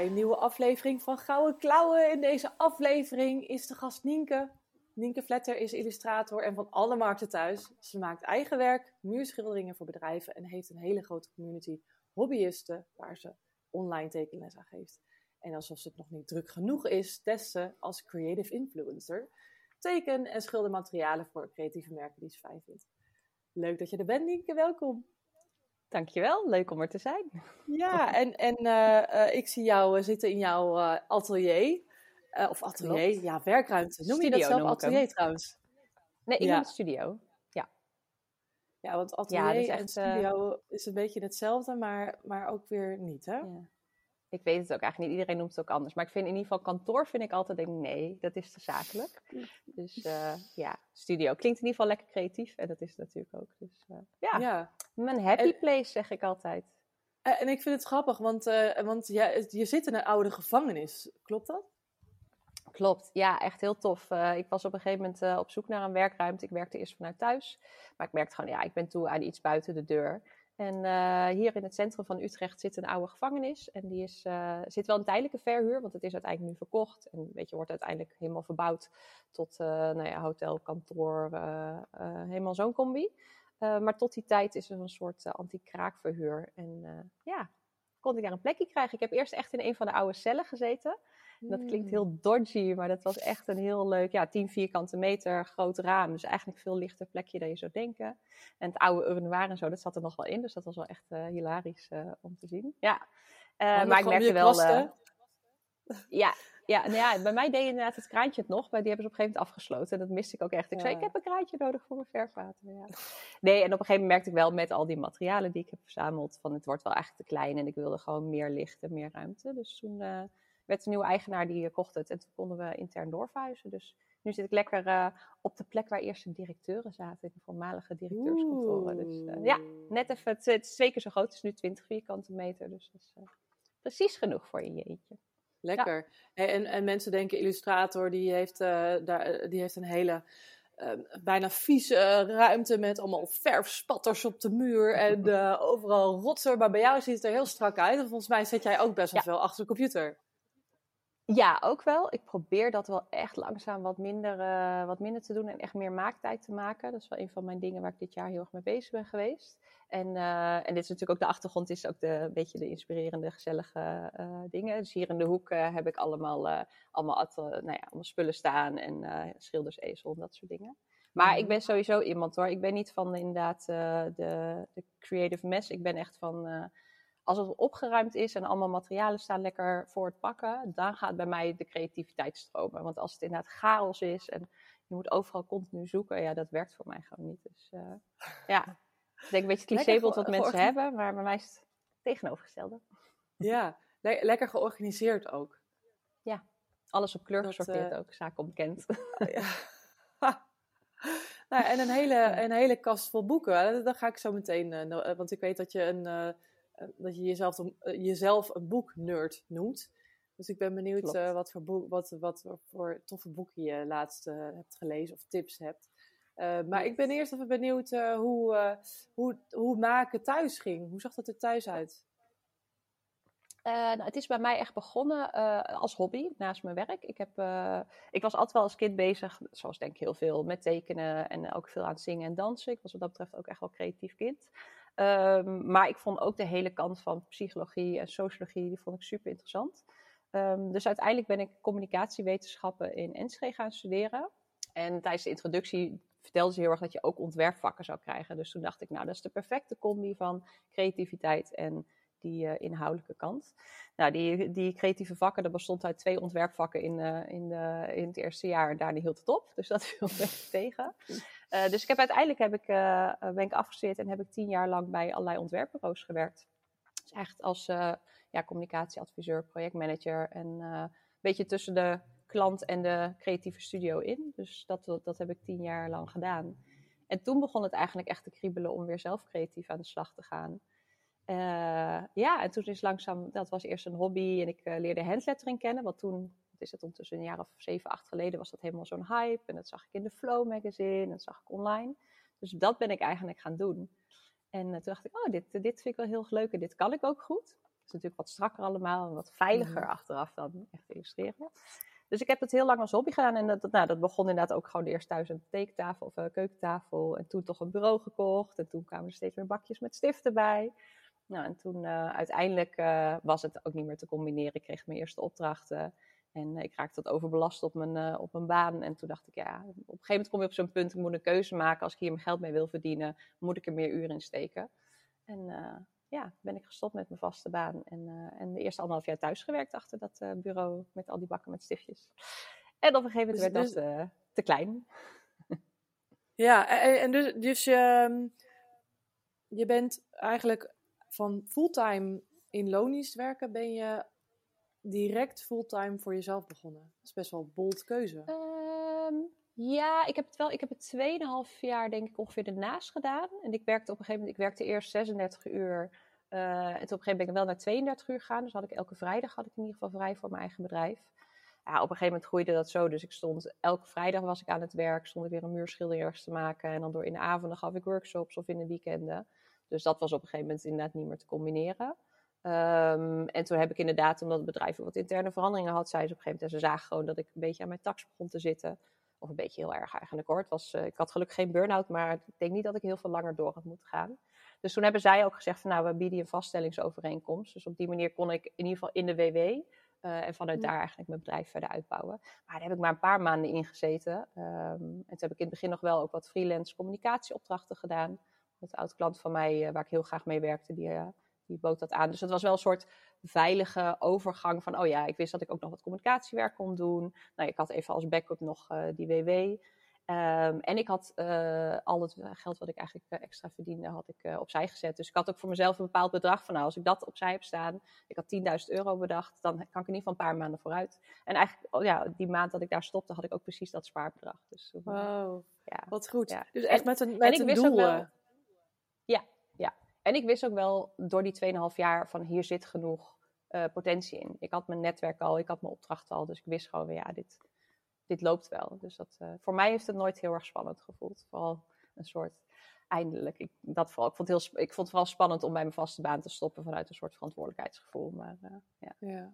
Een nieuwe aflevering van Gouden Klauwen. In deze aflevering is de gast Nienke. Nienke Vletter is illustrator en van alle markten thuis. Ze maakt eigen werk, muurschilderingen voor bedrijven en heeft een hele grote community hobbyisten waar ze online tekenles aan geeft. En alsof het nog niet druk genoeg is, test ze als creative influencer teken- en schildermaterialen voor creatieve merken die ze fijn vindt. Leuk dat je er bent, Nienke. Welkom. Dankjewel, leuk om er te zijn. Ja, en, en uh, uh, ik zie jou uh, zitten in jouw atelier. of atelier, Klopt. ja, werkruimte. Noem studio je dat zelf atelier trouwens? Nee, ik ja. noem het studio. Ja. Ja, want atelier ja, en studio is een beetje hetzelfde, maar, maar ook weer niet, hè? Ja. Ik weet het ook eigenlijk niet. Iedereen noemt het ook anders. Maar ik vind in ieder geval kantoor vind ik altijd denk nee, dat is te zakelijk. Dus uh, ja, studio klinkt in ieder geval lekker creatief en dat is het natuurlijk ook. Dus uh, ja, ja, mijn happy en, place zeg ik altijd. En ik vind het grappig, want, uh, want ja, je zit in een oude gevangenis. Klopt dat? Klopt, ja, echt heel tof. Uh, ik was op een gegeven moment uh, op zoek naar een werkruimte. Ik werkte eerst vanuit thuis, maar ik merkte gewoon, ja, ik ben toe aan iets buiten de deur. En uh, hier in het centrum van Utrecht zit een oude gevangenis. En die is, zit wel een tijdelijke verhuur, want het is uiteindelijk nu verkocht. En weet je, wordt uiteindelijk helemaal verbouwd tot nou ja, hotel, kantoor, helemaal zo'n combi. maar tot die tijd is er een soort anti-kraakverhuur. En ja, kon ik daar een plekje krijgen. Ik heb eerst echt in een van de oude cellen gezeten. Dat klinkt heel hmm. dodgy, maar dat was echt een heel leuk, ja, 10 vierkante meter groot raam. Dus eigenlijk veel lichter plekje dan je zou denken. En het oude urnoir en zo, dat zat er nog wel in. Dus dat was wel echt uh, hilarisch uh, om te zien. Ja, uh, maar ik merkte wel... ja, ja, nou ja, bij mij deed inderdaad het kraantje het nog. Maar die hebben ze op een gegeven moment afgesloten. En dat miste ik ook echt. Ik ja. zei, ik heb een kraantje nodig voor mijn verfwater. Ja. Nee, en op een gegeven moment merkte ik wel met al die materialen die ik heb verzameld... van het wordt wel echt te klein en ik wilde gewoon meer licht en meer ruimte. Dus toen werd een nieuwe eigenaar die eh, kocht het. En toen konden we intern doorverhuizen. Dus nu zit ik lekker uh, op de plek waar eerst de directeuren zaten. In de voormalige directeurskantoren. Dus uh, ja, net even. Het, het, is twee keer zo groot. Het is nu 20 vierkante meter. Dus dat is uh, precies genoeg voor je jeetje. Lekker. Ja. En, en mensen denken, illustrator, die heeft, daar, die heeft een hele... bijna vieze ruimte met allemaal verfspatters op de muur en overal rotser. Maar bij jou ziet het er heel strak uit. En volgens mij zet jij ook best wel ja. veel achter de computer. Ja, ook wel. Ik probeer dat wel echt langzaam wat minder, uh, wat minder te doen en echt meer maaktijd te maken. Dat is wel een van mijn dingen waar ik dit jaar heel erg mee bezig ben geweest. En, uh, en dit is natuurlijk ook de achtergrond, is ook de, een beetje de inspirerende, gezellige uh, dingen. Dus hier in de hoek heb ik allemaal, allemaal, nou ja, allemaal spullen staan en schildersezel en dat soort dingen. Maar ik mhm. ben sowieso iemand hoor. Ik ben niet van inderdaad de, de creative mess. Ik ben echt van als het opgeruimd is en allemaal materialen staan lekker voor het pakken, dan gaat bij mij de creativiteit stromen. Want als het inderdaad chaos is en je moet overal continu zoeken, ja, dat werkt voor mij gewoon niet. Dus uh, ja, ik denk een beetje clichébeeld wat mensen hebben, maar bij mij is het tegenovergestelde. Ja, le lekker georganiseerd ook. Ja, alles op kleur gesorteerd uh, ook, zaak onbekend. Oh, ja. nou, en een hele, een hele kast vol boeken. Dan ga ik zo meteen, uh, want ik weet dat je een eh, dat je jezelf, een, eh, jezelf een boeknerd noemt. Dus ik ben benieuwd uh, wat, voor boek, wat, wat voor toffe boeken je laatst uh, hebt gelezen of tips hebt. Uh, maar ik ben eerst even benieuwd hoe, hoe, hoe maken thuis ging. Hoe zag dat er thuis uit? nou, het is bij mij echt begonnen als hobby naast mijn werk. Ik, heb, ik was altijd wel als kind bezig, zoals denk ik heel veel, met tekenen en ook veel aan het zingen en dansen. Ik was wat dat betreft ook echt wel creatief kind. Um, maar ik vond ook de hele kant van psychologie en sociologie, die vond ik super interessant. Um, dus uiteindelijk ben ik communicatiewetenschappen in Enschede gaan studeren. En tijdens de introductie vertelde ze heel erg dat je ook ontwerpvakken zou krijgen. Dus toen dacht ik, nou, dat is de perfecte combi van creativiteit en die uh, inhoudelijke kant. Nou, die, die creatieve vakken, dat bestond uit twee ontwerpvakken in, uh, in, de, in het eerste jaar. En daar hield het op, dus dat viel beetje tegen. Uh, dus ik heb uiteindelijk heb ik, ben ik afgestudeerd en heb ik tien jaar lang bij allerlei ontwerpbureaus gewerkt. Dus echt als uh, ja, communicatieadviseur, projectmanager en een beetje tussen de klant en de creatieve studio in. Dus dat, dat heb ik tien jaar lang gedaan. En toen begon het eigenlijk echt te kriebelen om weer zelf creatief aan de slag te gaan. Uh, ja, en toen is langzaam, dat was eerst een hobby en ik uh, leerde handlettering kennen. Want toen, wat is het ondertussen een jaar of zeven, acht geleden, was dat helemaal zo'n hype. En dat zag ik in de Flow magazine en dat zag ik online. Dus dat ben ik eigenlijk gaan doen. En uh, toen dacht ik, oh, dit, dit vind ik wel heel leuk en dit kan ik ook goed. Het is natuurlijk wat strakker allemaal en wat veiliger mm. achteraf dan echt illustreren. Dus ik heb het heel lang als hobby gedaan. En dat, nou, dat begon inderdaad ook gewoon eerst thuis een tekentafel of een keukentafel. En toen toch een bureau gekocht. En toen kwamen er steeds meer bakjes met stiften bij. Nou, en toen uh, uiteindelijk uh, was het ook niet meer te combineren. Ik kreeg mijn eerste opdrachten. En uh, ik raakte wat overbelast op mijn, op mijn baan. En toen dacht ik, ja, op een gegeven moment kom je op zo'n punt, ik moet een keuze maken. Als ik hier mijn geld mee wil verdienen, moet ik er meer uren in steken. En ja, ben ik gestopt met mijn vaste baan. En, en de eerste anderhalf jaar thuis gewerkt achter dat bureau met al die bakken met stiftjes. En op een gegeven moment dus, werd dat te klein. Ja, en, en dus, dus je, je bent eigenlijk van fulltime in loondienst werken ben je direct fulltime voor jezelf begonnen. Dat is best wel een bold keuze. Ehm, ja, ik heb het wel. Ik heb het 2,5 jaar denk ik ongeveer ernaast gedaan. En ik werkte op een gegeven moment, ik werkte eerst 36 uur. Uh, en op een gegeven moment ben ik wel naar 32 uur gegaan. Dus had ik elke vrijdag had ik in ieder geval vrij voor mijn eigen bedrijf. Ja, op een gegeven moment groeide dat zo. Dus ik stond elke vrijdag was ik aan het werk, stond ik weer een muurschilder ergens te maken. En dan door in de avonden gaf ik workshops of in de weekenden. Dus dat was op een gegeven moment inderdaad niet meer te combineren. Um, en toen heb ik inderdaad, omdat het bedrijf wat interne veranderingen had, zei ze op een gegeven moment, en ze zagen gewoon dat ik een beetje aan mijn tax begon te zitten. Of een beetje heel erg eigenlijk hoor. Het was, uh, ik had gelukkig geen burn-out, maar ik denk niet dat ik heel veel langer door had moeten gaan. Dus toen hebben zij ook gezegd van nou, we bieden een vaststellingsovereenkomst. Dus op die manier kon ik in ieder geval in de WW uh, en vanuit daar eigenlijk mijn bedrijf verder uitbouwen. Maar daar heb ik maar een paar maanden in gezeten. Um, en toen heb ik in het begin nog wel ook wat freelance communicatieopdrachten gedaan. Een oud klant van mij, uh, waar ik heel graag mee werkte, die, die bood dat aan. Dus het was wel een soort veilige overgang van, oh ja, ik wist dat ik ook nog wat communicatiewerk kon doen. Nou, ik had even als backup nog uh, die WW. Um, en ik had uh, al het geld wat ik eigenlijk uh, extra verdiende, had ik opzij gezet. Dus ik had ook voor mezelf een bepaald bedrag van, nou, als ik dat opzij heb staan, ik had 10.000 euro bedacht, dan kan ik in ieder geval een paar maanden vooruit. En eigenlijk, oh ja, die maand dat ik daar stopte, had ik ook precies dat spaarbedrag. Dus, wow, ja. wat goed. Ja. Dus echt met een, met en een doel. Wel, ja. En ik wist ook wel door die 2,5 jaar van hier zit genoeg potentie in. Ik had mijn netwerk al, ik had mijn opdracht al, dus ik wist gewoon, ja, dit dit loopt wel. Dus dat, uh, voor mij heeft het nooit heel erg spannend gevoeld. Vooral een soort eindelijk. Ik, dat vooral, ik, vond het heel, ik vond het vooral spannend om bij mijn vaste baan te stoppen vanuit een soort verantwoordelijkheidsgevoel. Maar uh, ja. ja.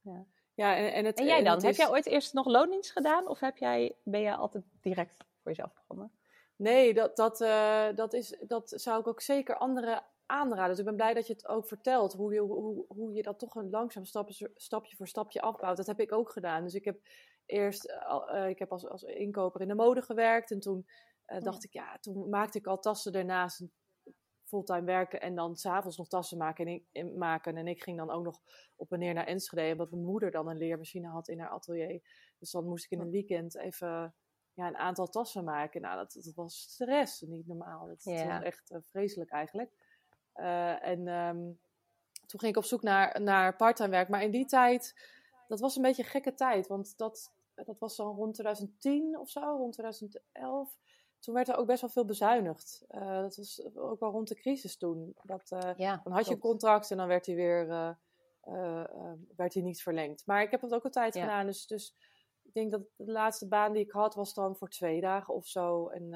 ja. Ja, en, en, het, en jij dan? Heb jij ooit eerst nog loondienst gedaan? Of heb jij, ben jij altijd direct voor jezelf begonnen? Nee, dat, dat, uh, dat, is, dat zou ik ook zeker anderen aanraden. Dus ik ben blij dat je het ook vertelt. Hoe je, hoe, hoe je dat toch een langzaam stapje, stapje voor stapje afbouwt. Dat heb ik ook gedaan. Dus ik heb eerst, uh, ik heb als, als inkoper in de mode gewerkt. En toen uh, dacht ik, ja, toen maakte ik al tassen daarnaast fulltime werken. En dan s'avonds nog tassen maken en, ik, maken. En ik ging dan ook nog op en neer naar Enschede. Omdat mijn moeder dan een leermachine had in haar atelier. Dus dan moest ik in een weekend even ja, een aantal tassen maken. Nou, dat, dat was stress, niet normaal. Dat, was echt uh, vreselijk eigenlijk. en um, toen ging ik op zoek naar, naar parttime werk. Maar in die tijd, dat was een beetje een gekke tijd. Want dat, dat was dan rond 2010 of zo, rond 2011. Toen werd er ook best wel veel bezuinigd. Uh, dat was ook wel rond de crisis toen. Dat, dan had je een contract en dan werd hij weer werd hij niet verlengd. Maar ik heb dat ook een tijd gedaan. Dus, dus ik denk dat de laatste baan die ik had was dan voor twee dagen of zo. En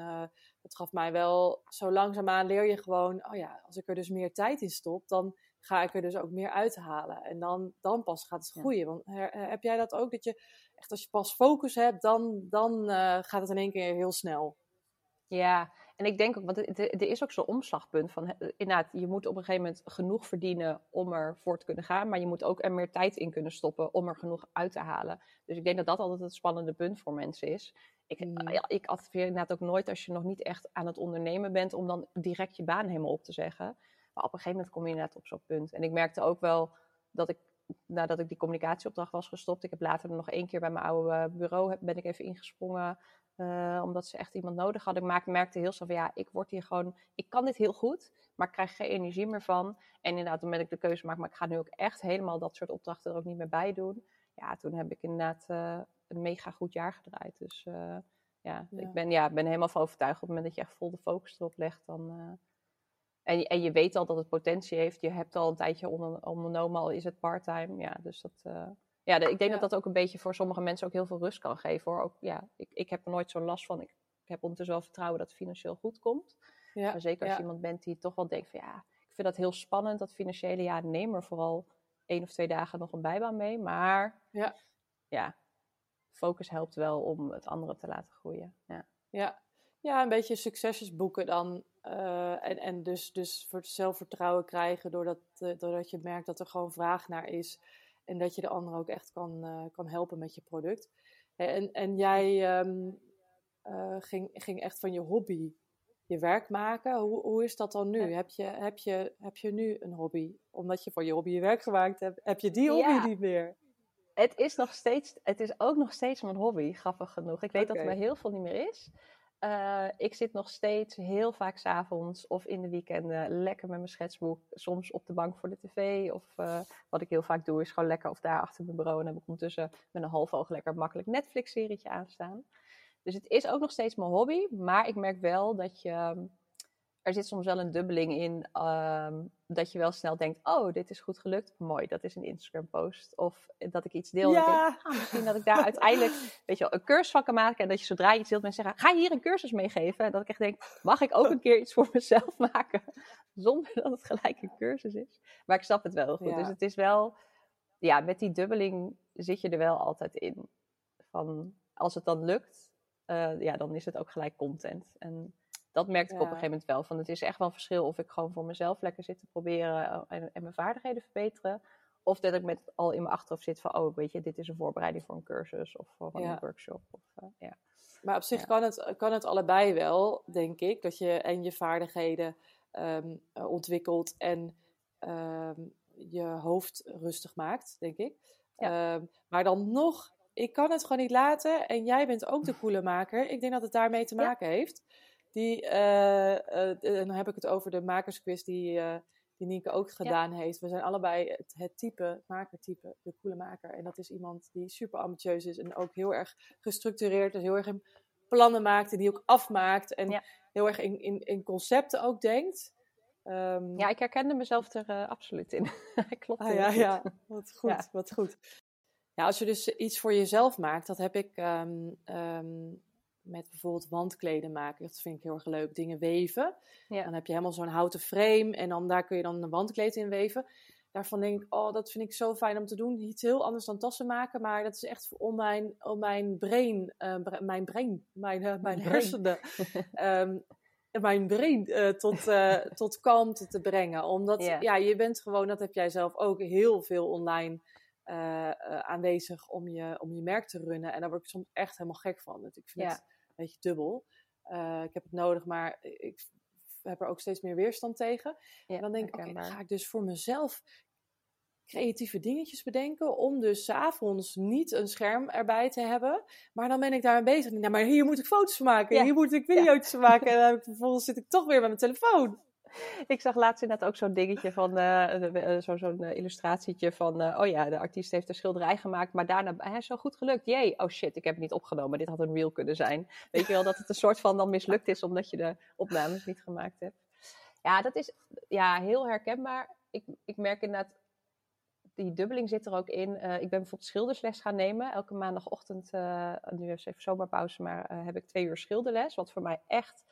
dat gaf mij wel, zo langzaamaan leer je gewoon, oh ja, als ik er dus meer tijd in stop, dan ga ik er dus ook meer uithalen. En dan, dan pas gaat het groeien. Want heb jij dat ook? Dat je echt als je pas focus hebt, dan, dan uh, gaat het in één keer heel snel. Ja, en ik denk ook, want er is ook zo'n omslagpunt van, inderdaad, je moet op een gegeven moment genoeg verdienen om er voor te kunnen gaan, maar je moet ook er meer tijd in kunnen stoppen om er genoeg uit te halen. Dus ik denk dat dat altijd het spannende punt voor mensen is. Ik, mm. ja, ik adviseer inderdaad ook nooit als je nog niet echt aan het ondernemen bent, om dan direct je baan helemaal op te zeggen. Maar op een gegeven moment kom je inderdaad op zo'n punt. En ik merkte ook wel dat ik, nadat ik die communicatieopdracht was gestopt, ik heb later nog één keer bij mijn oude bureau ben ik even ingesprongen. Uh, omdat ze echt iemand nodig hadden. Maar ik merkte heel snel van ja, ik word hier gewoon, ik kan dit heel goed, maar ik krijg geen energie meer van. En inderdaad, toen ben ik de keuze maak, maar ik ga nu ook echt helemaal dat soort opdrachten er ook niet meer bij doen. Ja, toen heb ik inderdaad uh, een mega goed jaar gedraaid. Dus uh, ja, ja, ik ben, ja, ben helemaal van overtuigd op het moment dat je echt vol de focus erop legt, dan... En, en je weet al dat het potentie heeft. Je hebt al een tijdje ondernomen, al is het parttime. Ja, dus dat, ja, ik denk dat dat ook een beetje voor sommige mensen ook heel veel rust kan geven. Hoor. Ook, ja, ik, ik heb er nooit zo'n last van. Ik, ik heb ondertussen wel vertrouwen dat het financieel goed komt. Ja, maar zeker als je iemand bent die toch wel denkt van ja, ik vind dat heel spannend, dat financiële. Ja, neem er vooral één of twee dagen nog een bijbaan mee. Maar ja, ja focus helpt wel om het andere te laten groeien. Ja, ja. ja een beetje succesjes boeken dan. Uh, en, en dus, dus voor zelfvertrouwen krijgen doordat, uh, doordat je merkt dat er gewoon vraag naar is. En dat je de ander ook echt kan, uh, kan helpen met je product. En, en jij um, uh, ging, ging echt van je hobby je werk maken. Hoe, hoe is dat dan nu? Ja. Heb, je, heb, je, heb je nu een hobby? Omdat je van je hobby je werk gemaakt hebt, heb je die hobby ja. niet meer? Het is nog steeds, het is ook nog steeds mijn hobby, grappig genoeg. Ik weet okay. dat het bij heel veel niet meer is. Uh, ik zit nog steeds heel vaak s'avonds of in de weekenden lekker met mijn schetsboek. Soms op de bank voor de tv. Of uh, wat ik heel vaak doe, is gewoon lekker of daar achter mijn bureau. En heb ik ondertussen met een half oog lekker makkelijk Netflix-serietje aanstaan. Dus het is ook nog steeds mijn hobby. Maar ik merk wel dat je er zit soms wel een dubbeling in um, dat je wel snel denkt: oh, dit is goed gelukt. Mooi, dat is een Instagram-post. Of dat ik iets deel. Ja. En denk, ah, misschien dat ik daar uiteindelijk weet je wel, een cursus van kan maken. En dat je zodra je iets deelt, mensen zeggen: ga je hier een cursus meegeven? En dat ik echt denk: mag ik ook een keer iets voor mezelf maken? Zonder dat het gelijk een cursus is. Maar ik snap het wel goed. Ja. Dus het is wel, ja, met die dubbeling zit je er wel altijd in. Van als het dan lukt, uh, ja, dan is het ook gelijk content. En dat merkte ik ja. op een gegeven moment wel. Van het is echt wel een verschil of ik gewoon voor mezelf lekker zit te proberen eh, en, en mijn vaardigheden verbeteren. Of dat ik met al in mijn achterhoofd zit van, oh weet je, dit is een voorbereiding voor een cursus of voor ja. een workshop. Of, uh, ja. Maar op zich ja. kan, het, kan het allebei wel, denk ik. Dat je en je vaardigheden um, uh, ontwikkelt en um, je hoofd rustig maakt, denk ik. Um, maar dan nog, ik kan het gewoon niet laten. En jij bent ook de koelemaker. Ik denk dat het daarmee te maken heeft. Die, uh, uh, dan heb ik het over de makersquiz die, die Nienke ook gedaan ja. heeft. We zijn allebei het, het type, makertype, de coole maker. En dat is iemand die super ambitieus is en ook heel erg gestructureerd. Dus heel erg in plannen maakt en die ook afmaakt. En ja. heel erg in, in, in concepten ook denkt. Um, ja, ik herkende mezelf er absoluut in. Klopt. Ah, ja, ja, wat goed, ja. wat goed. Ja, als je dus iets voor jezelf maakt, dat heb ik um, um, met bijvoorbeeld wandkleden maken. Dat vind ik heel erg leuk. Dingen weven. Ja. Dan heb je helemaal zo'n houten frame en dan daar kun je dan een wandkleed in weven. Daarvan denk ik, oh, dat vind ik zo fijn om te doen. Iets heel anders dan tassen maken, maar dat is echt om mijn, om mijn brain, uh, mijn brain, mijn, uh, mijn hersenen, um, mijn brain uh, tot, tot kalmte te brengen. Omdat, ja. ja. je bent gewoon, dat heb jij zelf ook, heel veel online aanwezig om je, om je merk te runnen. En daar word ik soms echt helemaal gek van. Dus ik vind ja. het beetje dubbel. Uh, ik heb het nodig, maar ik heb er ook steeds meer weerstand tegen. Ja, en dan denk ik, oké, dan ga ik dus voor mezelf creatieve dingetjes bedenken. Om dus s'avonds niet een scherm erbij te hebben. Maar dan ben ik daarmee bezig. Nou, maar hier moet ik foto's van maken. Ja. Hier moet ik video's van maken. En dan ik, vervolgens zit ik toch weer met mijn telefoon. ik zag laatst inderdaad ook zo'n dingetje van, uh, zo'n zo uh, illustratietje van, oh ja, de artiest heeft een schilderij gemaakt, maar daarna, hij is zo goed gelukt, jee, oh shit, ik heb het niet opgenomen, dit had een reel kunnen zijn. Weet je wel, dat het een soort van dan mislukt is, omdat je de opnames niet gemaakt hebt. Ja, dat is ja, heel herkenbaar. Ik, ik merk inderdaad, die dubbeling zit er ook in. Ik ben bijvoorbeeld schildersles gaan nemen. Elke maandagochtend, nu is even zomerpauze, maar heb ik twee uur schilderles. Wat voor mij echt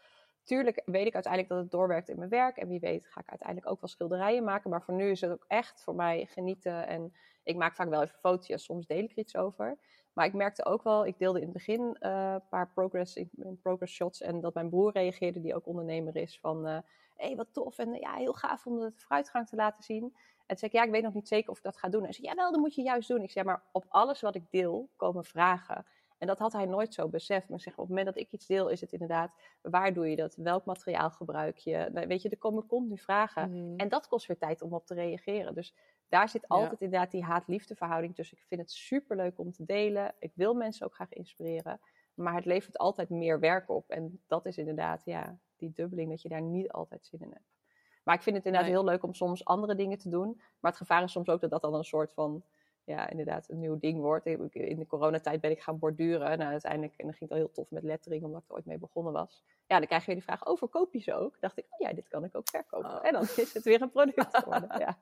Tuurlijk weet ik uiteindelijk dat het doorwerkt in mijn werk. En wie weet ga ik uiteindelijk ook wel schilderijen maken. Maar voor nu is het ook echt voor mij genieten. En ik maak vaak wel even foto's. Soms deel ik er iets over. Maar ik merkte ook wel, ik deelde in het begin uh, een paar progress, progress shots. En dat mijn broer reageerde, die ook ondernemer is, van... Hé, uh, hey, wat tof en ja, heel gaaf om de vooruitgang te laten zien. En toen zei ik, ja, ik weet nog niet zeker of ik dat ga doen. En zei, ja, wel, dat moet je juist doen. Ik zei, maar op alles wat ik deel komen vragen. En dat had hij nooit zo beseft. Maar zeg, op het moment dat ik iets deel, is het inderdaad, waar doe je dat? Welk materiaal gebruik je? Nou, weet je, er komen continu vragen. Mm. En dat kost weer tijd om op te reageren. Dus daar zit altijd ja. inderdaad die haat-liefde verhouding tussen. Ik vind het super leuk om te delen. Ik wil mensen ook graag inspireren. Maar het levert altijd meer werk op. En dat is inderdaad, ja, die dubbeling, dat je daar niet altijd zin in hebt. Maar ik vind het inderdaad heel leuk om soms andere dingen te doen. Maar het gevaar is soms ook dat dat dan een soort van, ja, inderdaad een nieuw ding wordt. In de coronatijd ben ik gaan borduren. Nou, uiteindelijk, en dan ging het al heel tof met lettering, omdat ik er ooit mee begonnen was. Ja, dan krijg je die vraag, oh, verkoop je ze ook? dacht ik, oh ja, dit kan ik ook verkopen. Oh. En dan is het weer een product geworden, ja.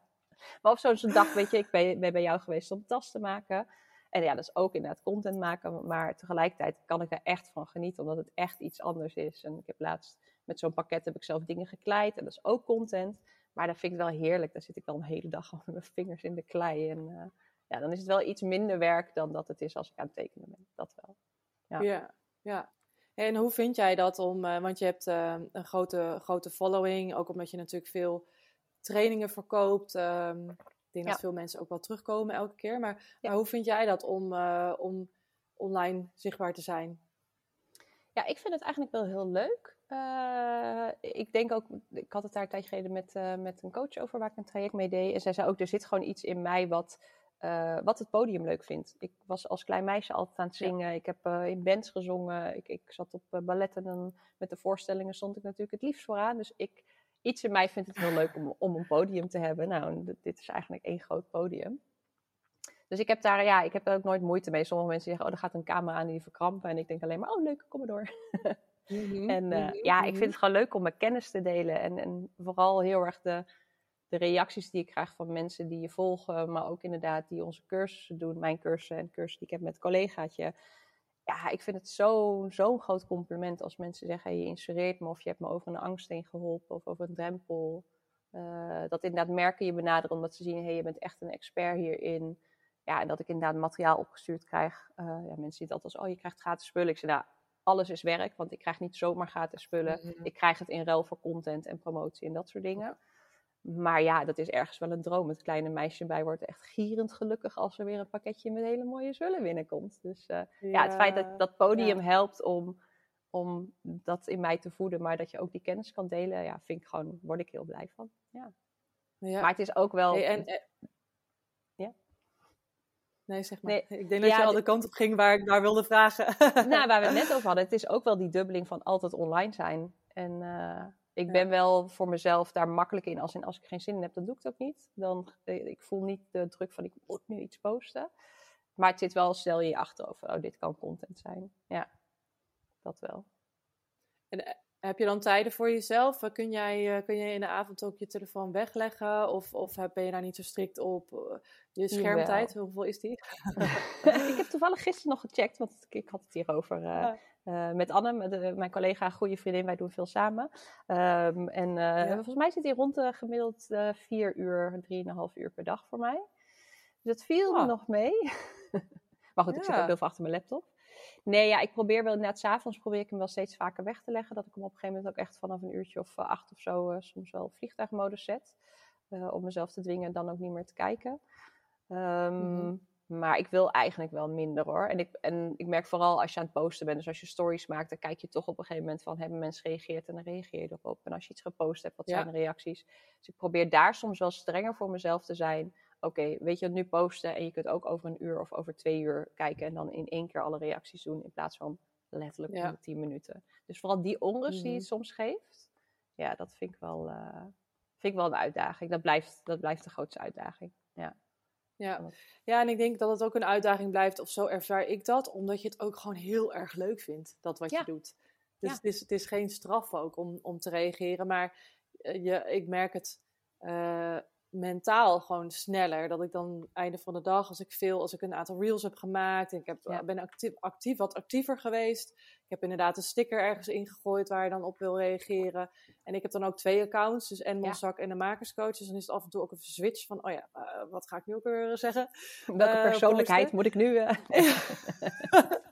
Maar of zo'n dag, weet je, ik ben, ben bij jou geweest om tas te maken. En ja, dat is ook inderdaad content maken. Maar tegelijkertijd kan ik er echt van genieten, omdat het echt iets anders is. En ik heb laatst met zo'n pakket heb ik zelf dingen gekleid. En dat is ook content. Maar dat vind ik wel heerlijk. Daar zit ik dan een hele dag al met mijn vingers in de klei. En uh, ja, dan is het wel iets minder werk dan dat het is als ik aan het tekenen ben. Dat wel. Ja, ja. ja. En hoe vind jij dat om, uh, want je hebt uh, een grote, grote following, ook omdat je natuurlijk veel trainingen verkoopt. Um, ik denk dat veel mensen ook wel terugkomen elke keer. Maar, maar hoe vind jij dat om, om online zichtbaar te zijn? Ja, ik vind het eigenlijk wel heel leuk. Uh, ik denk ook, ik had het daar een tijdje geleden met, uh, met een coach over waar ik een traject mee deed. En zij zei ook, er zit gewoon iets in mij wat, uh, wat het podium leuk vindt. Ik was als klein meisje altijd aan het zingen. Ik heb in bands gezongen. Ik, ik zat op balletten en met de voorstellingen stond ik natuurlijk het liefst vooraan. Dus ik, iets in mij vindt het heel leuk om, om een podium te hebben. Nou, dit is eigenlijk één groot podium. Dus ik heb daar, ja, ik heb daar ook nooit moeite mee. Sommige mensen zeggen, oh, er gaat een camera aan die verkrampen. En ik denk alleen maar, oh leuk, kom maar door. Mhm, en uh, ja, ik vind mhm. het gewoon leuk om mijn kennis te delen. En, en vooral heel erg de, de reacties die ik krijg van mensen die je volgen. Maar ook inderdaad die onze cursussen doen. Mijn cursussen en cursussen die ik heb met een collegaatje. Ja, ik vind het zo'n zo groot compliment als mensen zeggen... Hey, je inspireert me of je hebt me over een angst heen geholpen of over een drempel. Uh, dat inderdaad merken je benaderen omdat ze zien... hey, je bent echt een expert hierin ja, en dat ik inderdaad materiaal opgestuurd krijg. Uh, ja, mensen zien het altijd als, oh, je krijgt gratis spullen. Ik zeg, nou, alles is werk, want ik krijg niet zomaar gratis spullen. Mhm. Ik krijg het in ruil voor content en promotie en dat soort dingen. Maar ja, dat is ergens wel een droom. Het kleine meisje bij wordt echt gierend gelukkig als er weer een pakketje met hele mooie spullen binnenkomt. Dus uh, ja, het feit dat dat podium helpt om, om dat in mij te voeden, maar dat je ook die kennis kan delen, ja, vind ik gewoon, word ik heel blij van. Ja. ja. Maar het is ook wel. en, Nee, zeg maar. Nee. Ik denk dat je al de kant op ging waar ik naar wilde vragen. nou, waar we het net over hadden. Het is ook wel die dubbeling van altijd online zijn. En uh, ik ben wel voor mezelf daar makkelijk in. Als, in. als ik geen zin in heb, dan doe ik het ook niet. Dan, eh, ik voel niet de druk van ik moet nu iets posten. Maar het zit wel, stel je je achterover. Oh, dit kan content zijn. Ja, dat wel. En eh, heb je dan tijden voor jezelf? Kun jij, eh, kun jij in de avond ook je telefoon wegleggen? Of, of ben je daar niet zo strikt op? Eh, je schermtijd, hoeveel is die? ik heb toevallig gisteren nog gecheckt, want ik had het hierover uh, met Anne, mijn collega, goede vriendin. Wij doen veel samen. Um, en volgens mij zit hij rond de gemiddeld vier uur, drieënhalf uur per dag voor mij. Dus dat viel oh. nog mee. maar goed, ik zit ook heel veel achter mijn laptop. Nee, ja, ik probeer wel inderdaad, s'avonds probeer ik hem wel steeds vaker weg te leggen. Dat ik hem op een gegeven moment ook echt vanaf een uurtje of acht of zo soms wel vliegtuigmodus zet. Om mezelf te dwingen dan ook niet meer te kijken. Um. Maar ik wil eigenlijk wel minder hoor. En ik, en ik merk vooral als je aan het posten bent, dus als je stories maakt, dan kijk je toch op een gegeven moment van hebben mensen gereageerd en dan reageer je erop. En als je iets gepost hebt, wat zijn de reacties? Dus ik probeer daar soms wel strenger voor mezelf te zijn oké, weet je het nu posten en je kunt ook over een uur of over twee uur kijken en dan in één keer alle reacties doen in plaats van letterlijk ja. 10 minuten. Dus vooral die onrust die het mhm. soms geeft, ja, dat vind ik wel, uh, vind ik wel een uitdaging. Dat blijft, dat blijft de grootste uitdaging. Ja. Ja. ja, en ik denk dat het ook een uitdaging blijft, of zo ervaar ik dat, omdat je het ook gewoon heel erg leuk vindt, dat wat je doet. Dus het, is, het is geen straf ook om, om te reageren, maar eh, je, ik merk het uh, mentaal gewoon sneller. Dat ik dan einde van de dag, als ik veel, als ik een aantal reels heb gemaakt, en ik heb, ben actief, actief, wat actiever geweest. Ik heb inderdaad een sticker ergens ingegooid waar je dan op wil reageren. En ik heb dan ook twee accounts, dus en Monzak en de makerscoach. Dus dan is het af en toe ook een switch van, oh ja, uh, wat ga ik nu ook weer zeggen? Welke uh, persoonlijkheid moet ik nu? Uh...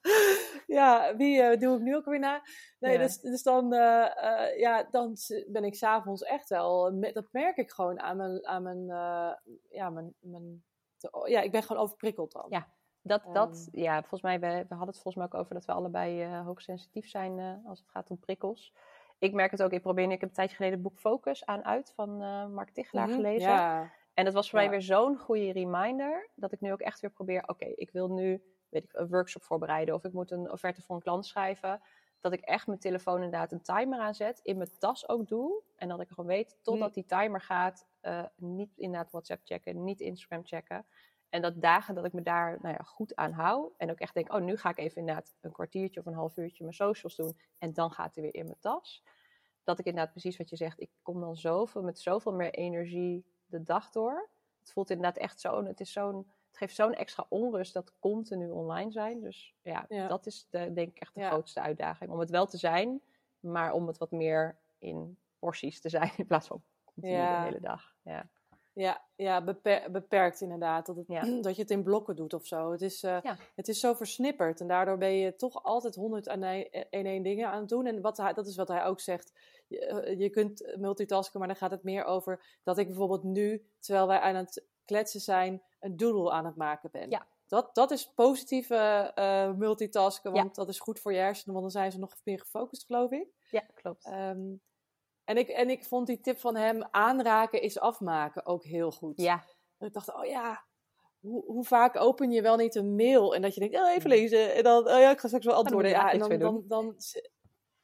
ja, wie doe ik nu ook weer na? Nee, dus, dus dan, ja, dan ben ik s'avonds echt wel, dat merk ik gewoon aan mijn, aan mijn, ja, mijn, mijn ja, ik ben gewoon overprikkeld dan. Ja, dat, dat, ehm. ja, volgens mij, we, we hadden het volgens mij ook over dat we allebei uh, hoogsensitief zijn uh, als het gaat om prikkels. Ik merk het ook, ik probeer, ik heb een tijdje geleden het boek Focus aan uit van uh, Mark Tichelaar mhm, gelezen. En dat was voor mij weer zo'n goede reminder, dat ik nu ook echt weer probeer, oké, ik wil nu weet ik, een workshop voorbereiden of ik moet een offerte voor een klant schrijven, dat ik echt mijn telefoon inderdaad een timer aanzet, in mijn tas ook doe. En dat ik gewoon weet, totdat die timer gaat, uh, niet inderdaad WhatsApp checken, niet Instagram checken. En dat dagen dat ik me daar nou ja, goed aan hou. En ook echt denk, oh, nu ga ik even inderdaad een kwartiertje of een half uurtje mijn socials doen. En dan gaat hij weer in mijn tas. Dat ik inderdaad precies wat je zegt, ik kom dan zoveel, met zoveel meer energie de dag door. Het voelt inderdaad echt zo, het is zo'n het geeft zo'n extra onrust dat continu online zijn. Dus ja, dat is de, denk ik echt de grootste uitdaging. Om het wel te zijn, maar om het wat meer in porties te zijn in plaats van continu de hele dag. Ja. Ja, ja beperkt inderdaad. Dat, het, dat je het in blokken doet of zo. Het is, uh, het is zo versnipperd. En daardoor ben je toch altijd honderd en één dingen aan het doen. En wat hij, dat is wat hij ook zegt. Je, eh, je kunt multitasken, maar dan gaat het meer over dat ik bijvoorbeeld nu, terwijl wij aan het kletsen zijn, een doodle aan het maken ben. Ja. Dat, dat is positieve uh, multitasken, want dat is goed voor je hersenen, want dan zijn ze nog meer gefocust, geloof ik. Ja, klopt. Ehm, en, ik, en ik vond die tip van hem, aanraken is afmaken, ook heel goed. Ja. En ik dacht, oh ja, hoe, hoe, vaak open je wel niet een mail en dat je denkt, oh, even hmm. lezen. En dan, oh ja, ik ga straks wel antwoorden. Ja, en dan, dan, dan,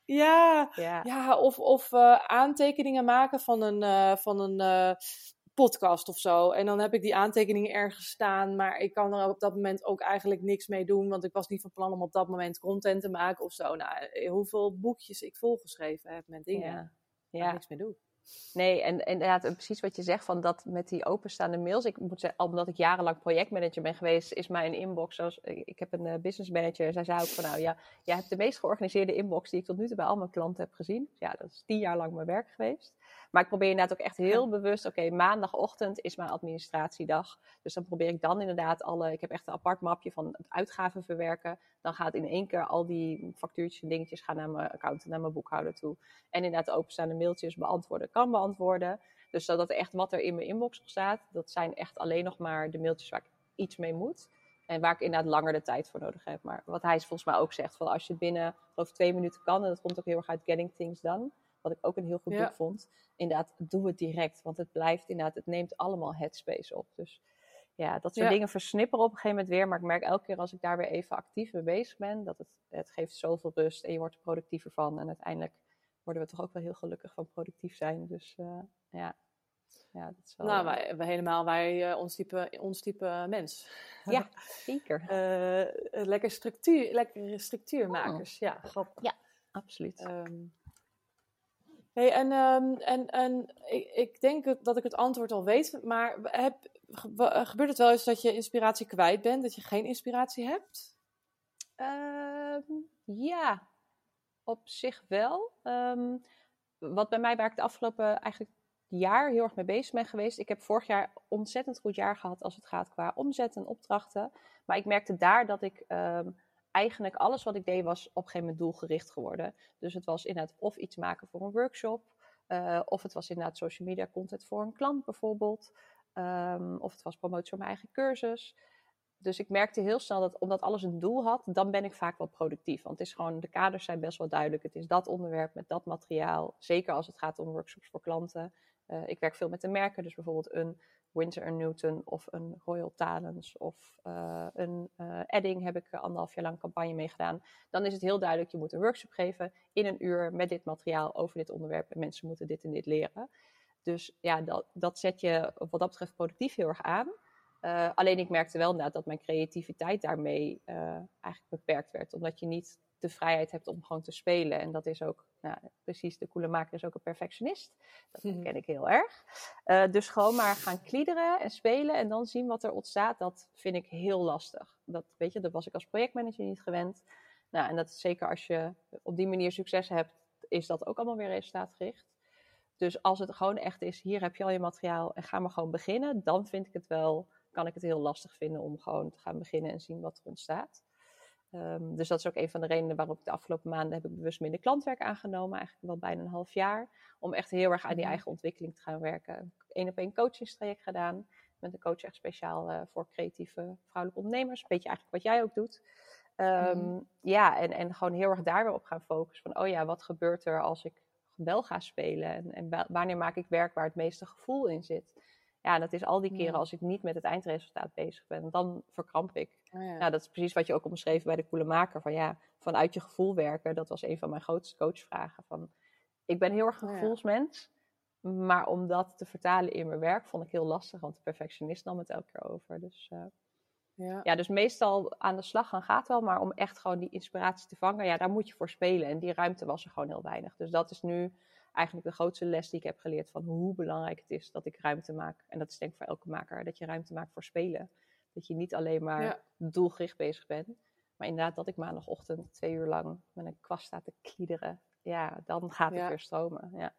ja, ja, ja. of, of uh, aantekeningen maken van een, uh, van een uh, podcast of zo. En dan heb ik die aantekeningen ergens staan, maar ik kan er op dat moment ook eigenlijk niks mee doen, want ik was niet van plan om op dat moment content te maken of zo. Nou, eh, hoeveel boekjes ik volgeschreven heb met dingen ja. ja. niks mee doen. Nee, en, en inderdaad, precies wat je zegt van dat met die openstaande mails. Ik moet zeggen, omdat ik jarenlang projectmanager ben geweest, is mijn inbox zoals. Ik heb een business manager. Zij zei ook van nou ja, jij hebt de meest georganiseerde inbox die ik tot nu toe bij al mijn klanten heb gezien. Ja, dat is tien jaar lang mijn werk geweest. Maar ik probeer inderdaad ook echt heel bewust, oké, maandagochtend is mijn administratiedag. Dus dan probeer ik dan inderdaad alle, ik heb echt een apart mapje van het uitgaven verwerken. Dan gaat in één keer al die factuurtjes en dingetjes gaan naar mijn accountant, naar mijn boekhouder toe. En inderdaad de openstaande mailtjes beantwoorden kan beantwoorden. Dus zodat echt wat er in mijn inbox staat, dat zijn echt alleen nog maar de mailtjes waar ik iets mee moet. En waar ik inderdaad langer de tijd voor nodig heb. Maar wat hij volgens mij ook zegt, van als je het binnen geloof twee minuten kan, en dat komt ook heel erg uit Getting Things Done, wat ik ook een heel goed boek vond. Inderdaad, doe het direct. Want het blijft inderdaad, het neemt allemaal headspace op. Dus ja, dat soort dingen versnipperen op een gegeven moment weer. Maar ik merk elke keer als ik daar weer even actief mee bezig ben, dat het, het geeft zoveel rust en je wordt er productiever van. En uiteindelijk worden we toch ook wel heel gelukkig van productief zijn. Dus uh, ja. Ja, dat is wel, nou, wij, wij helemaal, wij, uh, ons, type, ons type mens. Ja, zeker. uh, lekker structuur, lekkere structuurmakers. Oh. Ja, grappig. Ja, absoluut. Um, Hey, en um, en, en ik, ik, denk dat ik het antwoord al weet, maar heb, gebeurt het wel eens dat je inspiratie kwijt bent, dat je geen inspiratie hebt? Uh, ja, op zich wel. Um, wat bij mij, waar ik de afgelopen eigenlijk jaar heel erg mee bezig ben geweest. Ik heb vorig jaar ontzettend goed jaar gehad als het gaat qua omzet en opdrachten. Maar ik merkte daar dat ik eigenlijk alles wat ik deed was op een gegeven moment doelgericht geworden. Dus het was inderdaad of iets maken voor een workshop, uh, of het was inderdaad social media content voor een klant bijvoorbeeld, um, of het was promotie voor mijn eigen cursus. Dus ik merkte heel snel dat omdat alles een doel had, dan ben ik vaak wel productief. Want het is gewoon, de kaders zijn best wel duidelijk. Het is dat onderwerp met dat materiaal. Zeker als het gaat om workshops voor klanten. Uh, ik werk veel met de merken, dus bijvoorbeeld een Winter Newton of een Royal Talens of uh, een uh, Edding heb ik anderhalf jaar lang campagne mee gedaan. Dan is het heel duidelijk, je moet een workshop geven in een uur met dit materiaal over dit onderwerp en mensen moeten dit en dit leren. Dus ja, dat, dat zet je wat dat betreft productief heel erg aan. Alleen ik merkte wel inderdaad dat mijn creativiteit daarmee eigenlijk beperkt werd. Omdat je niet de vrijheid hebt om gewoon te spelen. En dat is ook, nou, precies, de coole maker is ook een perfectionist. Dat mm ken ik heel erg. Uh, dus gewoon maar gaan kliederen en spelen en dan zien wat er ontstaat, dat vind ik heel lastig. Dat, weet je, dat was ik als projectmanager niet gewend. Nou, en dat is zeker als je op die manier succes hebt, is dat ook allemaal weer resultaatgericht. Dus als het gewoon echt is, hier heb je al je materiaal en ga maar gewoon beginnen, dan vind ik het wel, kan ik het heel lastig vinden om gewoon te gaan beginnen en zien wat er ontstaat. Um, dus dat is ook een van de redenen waarom ik de afgelopen maanden heb ik bewust minder klantwerk aangenomen. Eigenlijk wel bijna een half jaar. Om echt heel erg aan die mhm. eigen ontwikkeling te gaan werken. Eén op één coachingstraject gedaan. Met een coach echt speciaal uh, voor creatieve vrouwelijke ondernemers. Een beetje eigenlijk wat jij ook doet. Um, Ja, en, en gewoon heel erg daar weer op gaan focussen. Van, oh ja, wat gebeurt er als ik wel ga spelen? En, en wanneer maak ik werk waar het meeste gevoel in zit? Ja, dat is al die keren als ik niet met het eindresultaat bezig ben, dan verkramp ik. Oh ja. Nou, dat is precies wat je ook omschreven bij de Koele Maker. Van ja, vanuit je gevoel werken, dat was een van mijn grootste coachvragen. Van, ik ben heel erg een oh gevoelsmens, maar om dat te vertalen in mijn werk vond ik heel lastig, want de perfectionist nam het elke keer over. Dus, uh, ja. ja, dus meestal aan de slag gaan gaat wel, maar om echt gewoon die inspiratie te vangen, ja, daar moet je voor spelen. En die ruimte was er gewoon heel weinig. Dus dat is nu eigenlijk de grootste les die ik heb geleerd van hoe belangrijk het is dat ik ruimte maak. En dat is denk ik voor elke maker, dat je ruimte maakt voor spelen. Dat je niet alleen maar doelgericht bezig bent, maar inderdaad dat ik maandagochtend twee uur lang met een kwast sta te kliederen. Ja, dan gaat het weer stromen. Ja.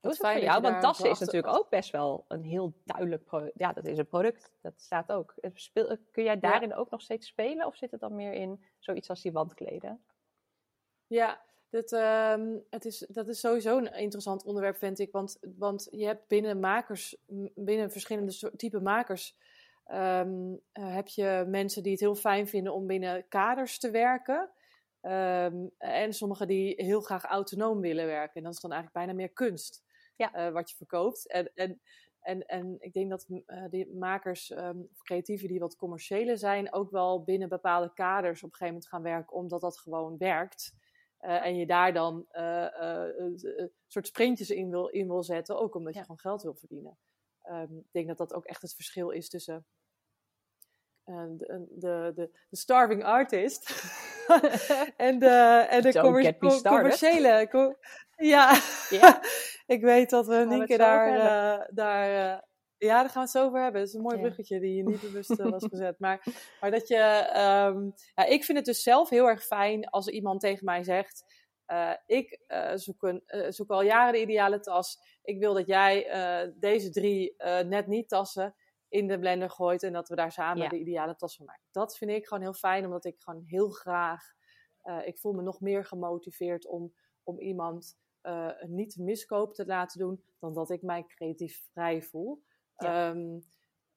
Hoe is het voor jou? Want tassen is natuurlijk ook best wel een heel duidelijk product. Ja, dat is een product. Dat staat ook. kun jij daarin ook nog steeds spelen? Of zit het dan meer in zoiets als die wandkleden? Ja, dat, ehm, het is, dat is sowieso een interessant onderwerp, vind ik. Want, want je hebt binnen makers, binnen verschillende type makers, ehm, eh, heb je mensen die het heel fijn vinden om binnen kaders te werken. Ehm, en sommigen die heel graag autonoom willen werken. En dat is dan eigenlijk bijna meer kunst ja. Eh, wat je verkoopt. En, en, en, en ik denk dat uh, die makers of creatieven die wat commerciële zijn, ook wel binnen bepaalde kaders op een gegeven moment gaan werken, omdat dat gewoon werkt. Uh, en je daar dan een soort sprintjes in wil, in wil zetten, ook omdat je gewoon geld wil verdienen. Um, ik denk dat dat ook echt het verschil is tussen de, de, de, de starving artist en de, en de commerciële. ja, yeah. ik weet dat we Nienke daar, uh, daar uh, ja, daar gaan we het zo over hebben. Het is een mooi bruggetje die je niet bewust uh, was gezet. Maar, maar dat je, um, ja, ik vind het dus zelf heel erg fijn als iemand tegen mij zegt: Ik zoek, een, zoek al jaren de ideale tas. Ik wil dat jij deze drie net niet tassen in de blender gooit en dat we daar samen de ideale tas van maken. Dat vind ik gewoon heel fijn, omdat ik gewoon heel graag, ik voel me nog meer gemotiveerd om, om iemand niet miskoop te laten doen, dan dat ik mij creatief vrij voel. Um,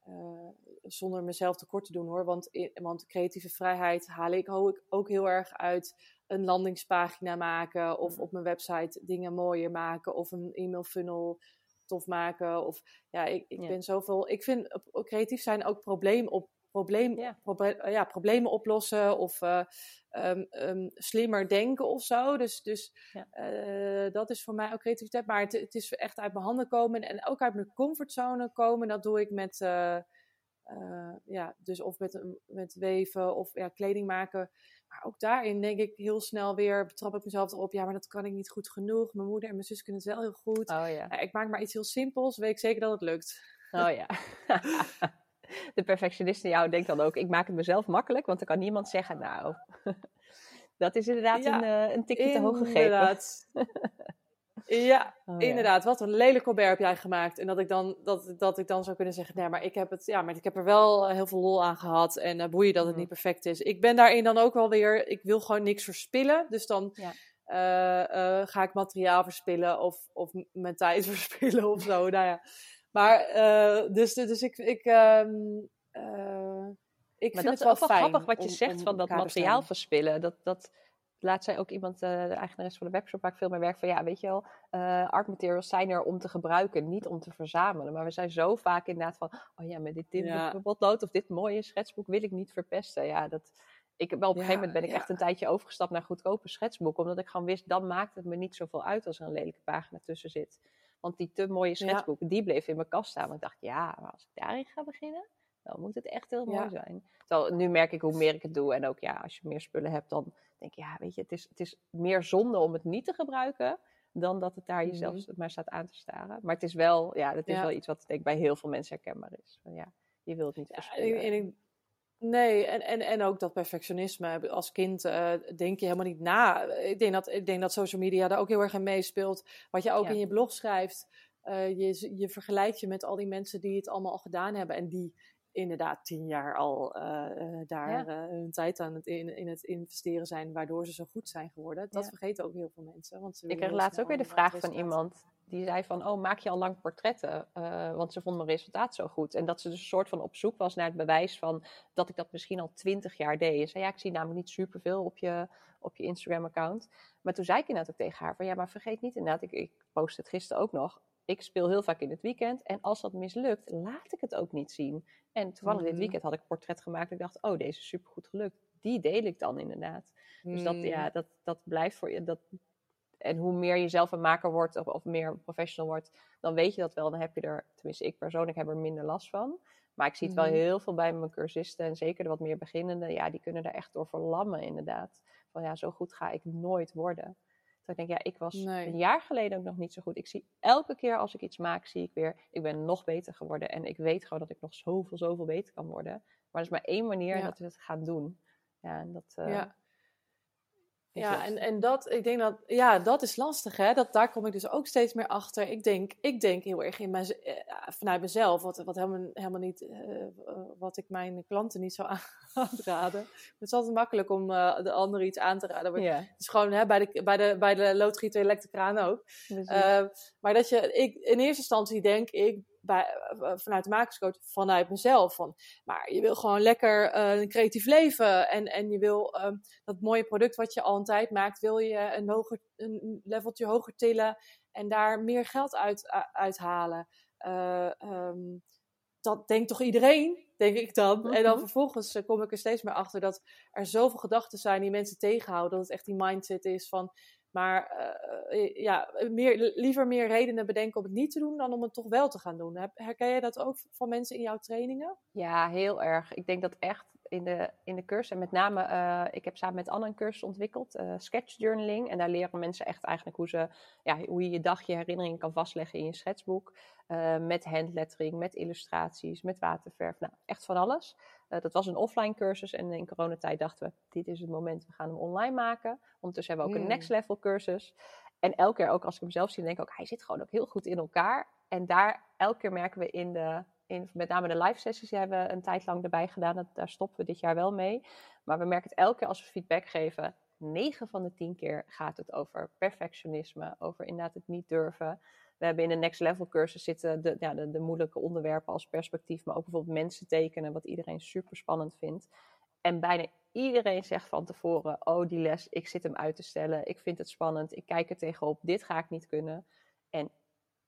uh, zonder mezelf tekort te doen hoor, want, want creatieve vrijheid haal ik ook, ook heel erg uit een landingspagina maken of mm. op mijn website dingen mooier maken of een e-mail funnel tof maken. Of ja, ik, ik ben zoveel. Ik vind creatief zijn ook probleem op. Probleem, ja. ja problemen oplossen of uh, um, slimmer denken of zo. Dus, dus uh, dat is voor mij ook creativiteit. Maar het, het, is echt uit mijn handen komen en ook uit mijn comfortzone komen. Dat doe ik met, uh, ja, dus of met, met weven of ja, kleding maken. Maar ook daarin denk ik heel snel weer, betrap ik mezelf erop, ja, maar dat kan ik niet goed genoeg. Mijn moeder en mijn zus kunnen het wel heel goed. Oh, ja. ik maak maar iets heel simpels, weet ik zeker dat het lukt. Oh ja. De perfectionist in jou denkt dan ook, ik maak het mezelf makkelijk, want er kan niemand zeggen, nou, dat is inderdaad een, uh, een tikje te hoog gegeven. Ja, oh, inderdaad. Wat een lelijk Colbert heb jij gemaakt. En dat ik, dan, dat, dat ik dan zou kunnen zeggen, nee, maar ik heb, het, ja, maar ik heb er wel heel veel lol aan gehad. En uh, boeien dat het niet perfect is. Ik ben daarin dan ook wel weer, ik wil gewoon niks verspillen. Dus dan uh, uh, ga ik materiaal verspillen of, of mijn tijd verspillen of zo. nou ja. Maar, dus, dus ik, ik, um, ik maar vind het wel, wel grappig wat je zegt van dat materiaal verspillen. Dat, dat, laat zei ook iemand, uh, de eigenares van de webshop waar ik veel mee werk, van ja, weet je wel, art materials zijn er om te gebruiken, niet om te verzamelen. Maar we zijn zo vaak inderdaad van, oh ja, met dit, dit ja. of dit mooie schetsboek wil ik niet verpesten. Ja, dat, ik, wel op een gegeven moment ben ik echt een tijdje overgestapt naar goedkope schetsboeken, omdat ik gewoon wist, dan maakt het me niet zoveel uit als er een lelijke pagina tussen zit. Want die te mooie schetsboeken, die bleven in mijn kast staan. Want ik dacht, ja, maar als ik daarin ga beginnen, dan moet het echt heel mooi zijn. Terwijl nu merk ik hoe meer ik het doe. En ook ja, als je meer spullen hebt, dan denk je, ja, weet je, het is, het is meer zonde om het niet te gebruiken. Dan dat het daar jezelf mm maar staat aan te staren. Maar het is wel, ja, dat is wel iets wat denk ik bij heel veel mensen herkenbaar is. Van, ja, je wilt het niet verspillen. Nee, en, en, en ook dat perfectionisme. Als kind uh, denk je helemaal niet na. Ik denk, dat, ik denk dat social media daar ook heel erg in meespeelt. Wat je ook in je blog schrijft. Uh, je, je vergelijkt je met al die mensen die het allemaal al gedaan hebben. En die inderdaad tien jaar al uh, daar hun tijd aan het in, in, het investeren zijn, waardoor ze zo goed zijn geworden. Dat vergeten ook heel veel mensen. Want ze ik kreeg laatst ook weer de vraag van iemand die zei van, oh, maak je al lang portretten? Uh, want ze vond mijn resultaat zo goed. En dat ze dus een soort van op zoek was naar het bewijs van dat ik dat misschien al twintig jaar deed. Ze zei, ja, ik zie namelijk niet superveel op je, op je Instagram-account. Maar toen zei ik inderdaad ook tegen haar van, ja, maar vergeet niet inderdaad, ik, ik post het gisteren ook nog ik speel heel vaak in het weekend. En als dat mislukt, laat ik het ook niet zien. En toevallig dit Mhm. weekend had ik een portret gemaakt. Ik dacht, oh, deze is supergoed gelukt. Die deel ik dan inderdaad. Dus dat, Mm. ja, dat, dat blijft voor je. Dat, en hoe meer je zelf een maker wordt of, of meer professional wordt, dan weet je dat wel. Dan heb je er, tenminste ik persoonlijk heb er minder last van. Maar ik zie het Mhm. wel heel veel bij mijn cursisten en zeker de wat meer beginnende. Ja, die kunnen daar echt door verlammen inderdaad. Van ja, zo goed ga ik nooit worden. Dat ik denk, ja, ik was Nee. een jaar geleden ook nog niet zo goed. Ik zie elke keer als ik iets maak, zie ik weer, ik ben nog beter geworden. En ik weet gewoon dat ik nog zoveel, zoveel beter kan worden. Maar er is maar één manier Ja. dat is het gaan doen. Ja, en dat... eh, ja. Ja, en, en dat, ik denk dat, ja, dat is lastig, hè. Dat, daar kom ik dus ook steeds meer achter. Ik denk, ik denk heel erg in mijn, eh, vanuit mezelf, wat, wat helemaal, helemaal niet, eh, eh, wat ik mijn klanten niet zou aanraden. Het is altijd makkelijk om de ander iets aan te raden. Maar ja, Het is gewoon hè, bij, de, bij, de, bij de loodgieter elektrische kraan ook. Uh, maar dat je, ik, in eerste instantie denk ik, bij, uh, vanuit de makerscoach, vanuit mezelf. Van, maar je wil gewoon lekker uh, een creatief leven. En, en je wil uh, dat mooie product wat je al een tijd maakt, wil je een, hoger, een leveltje hoger tillen. En daar meer geld uit, uithalen. Um, dat denkt toch iedereen, denk ik dan. Mm -hmm. En dan vervolgens uh, kom ik er steeds meer achter dat er zoveel gedachten zijn die mensen tegenhouden. Dat het echt die mindset is van. Maar uh, ja, meer, liever meer redenen bedenken om het niet te doen dan om het toch wel te gaan doen. Herken jij dat ook van mensen in jouw trainingen? Ja, heel erg. Ik denk dat echt in de, in de cursus, en met name, uh, ik heb samen met Anne een cursus ontwikkeld, uh, sketch journaling. En daar leren mensen echt eigenlijk hoe, ze, ja, hoe je je dag, je herinneringen kan vastleggen in je schetsboek. Uh, met handlettering, met illustraties, met waterverf, nou, echt van alles. Dat was een offline cursus en in coronatijd dachten we, dit is het moment, we gaan hem online maken. Ondertussen hebben we ook mm. een next level cursus. En elke keer, ook als ik hem zelf zie, denk ik ook, hij zit gewoon ook heel goed in elkaar. En daar, elke keer merken we in de, met name de live sessies, die hebben we een tijd lang erbij gedaan. Dat, daar stoppen we dit jaar wel mee. Maar we merken het elke keer als we feedback geven, 9 van de 10 keer gaat het over perfectionisme, over inderdaad het niet durven. We hebben in de next level cursus zitten de, ja, de, moeilijke onderwerpen als perspectief, maar ook bijvoorbeeld mensen tekenen, wat iedereen super spannend vindt. En bijna iedereen zegt van tevoren: Oh, die les, ik zit hem uit te stellen. Ik vind het spannend. Ik kijk er tegenop. Dit ga ik niet kunnen. En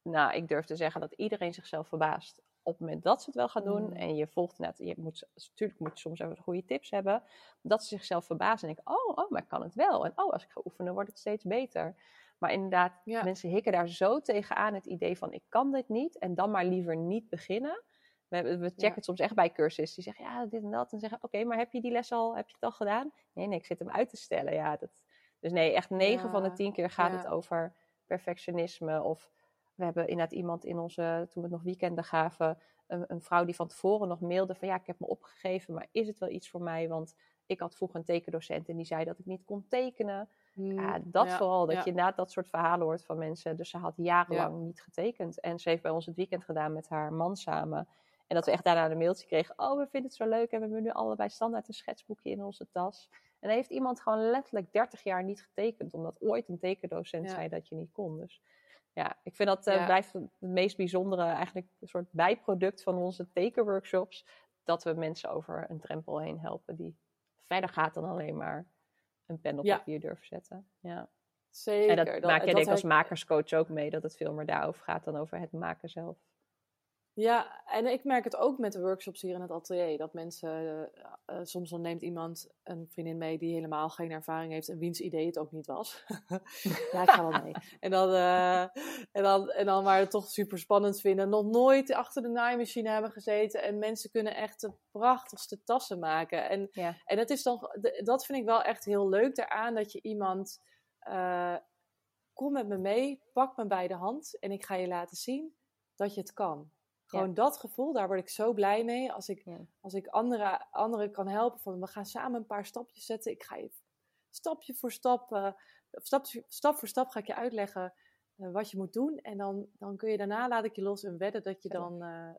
nou, ik durf te zeggen dat iedereen zichzelf verbaast op het moment dat ze het wel gaan doen. Mm. En je volgt net, je moet, natuurlijk moet je soms even goede tips hebben. Dat ze zichzelf verbazen en denken: Oh, oh, maar ik kan het wel. En oh, als ik ga oefenen, wordt het steeds beter. Maar inderdaad, ja. mensen hikken daar zo tegenaan het idee van: Ik kan dit niet. En dan maar liever niet beginnen. We, we checken ja. het soms echt bij cursussen. Die zeggen, ja, dit en dat. En zeggen, oké, okay, maar heb je die les al, heb je het al gedaan? Nee, nee, ik zit hem uit te stellen. Ja, dat, dus nee, echt negen ja. van de tien keer gaat het over perfectionisme. Of we hebben inderdaad iemand in onze, toen we nog weekenden gaven, een, een, vrouw die van tevoren nog mailde van, ja, ik heb me opgegeven, maar is het wel iets voor mij? Want ik had vroeger een tekendocent en die zei dat ik niet kon tekenen. Mm, ja, dat vooral, dat je inderdaad dat soort verhalen hoort van mensen. Dus ze had jarenlang niet getekend. En ze heeft bij ons het weekend gedaan met haar man samen. En dat we echt daarna een mailtje kregen. Oh, we vinden het zo leuk. En we hebben nu allebei standaard een schetsboekje in onze tas. En dan heeft iemand gewoon letterlijk 30 jaar niet getekend. Omdat ooit een tekendocent zei dat je niet kon. Dus ja, ik vind dat uh, ja. blijft het meest bijzondere. Eigenlijk een soort bijproduct van onze tekenworkshops. Dat we mensen over een drempel heen helpen. Die verder gaat dan alleen maar een pen op papier durven zetten. Ja. Zeker. En dat, dat maak je denk ik als makerscoach ook mee. Dat het veel meer daarover gaat dan over het maken zelf. Ja, en ik merk het ook met de workshops hier in het atelier. Dat mensen, uh, uh, soms dan neemt iemand een vriendin mee die helemaal geen ervaring heeft en wiens idee het ook niet was. ja, ik ga wel mee. En dan, uh, en, dan, en dan maar het toch super spannend vinden. Nog nooit achter de naaimachine hebben gezeten. En mensen kunnen echt de prachtigste tassen maken. En, ja. en dat, is dan, dat vind ik wel echt heel leuk daaraan. Dat je iemand, kom met me mee, pak me bij de hand en ik ga je laten zien dat je het kan. Gewoon ja. dat gevoel, daar word ik zo blij mee. Als ik, ja. als ik anderen andere kan helpen, van we gaan samen een paar stapjes zetten. Ik ga je stapje voor stap, uh, stap, stap voor stap ga ik je uitleggen uh, wat je moet doen. En dan, dan kun je daarna, laat ik je los en wedden dat je dan uh,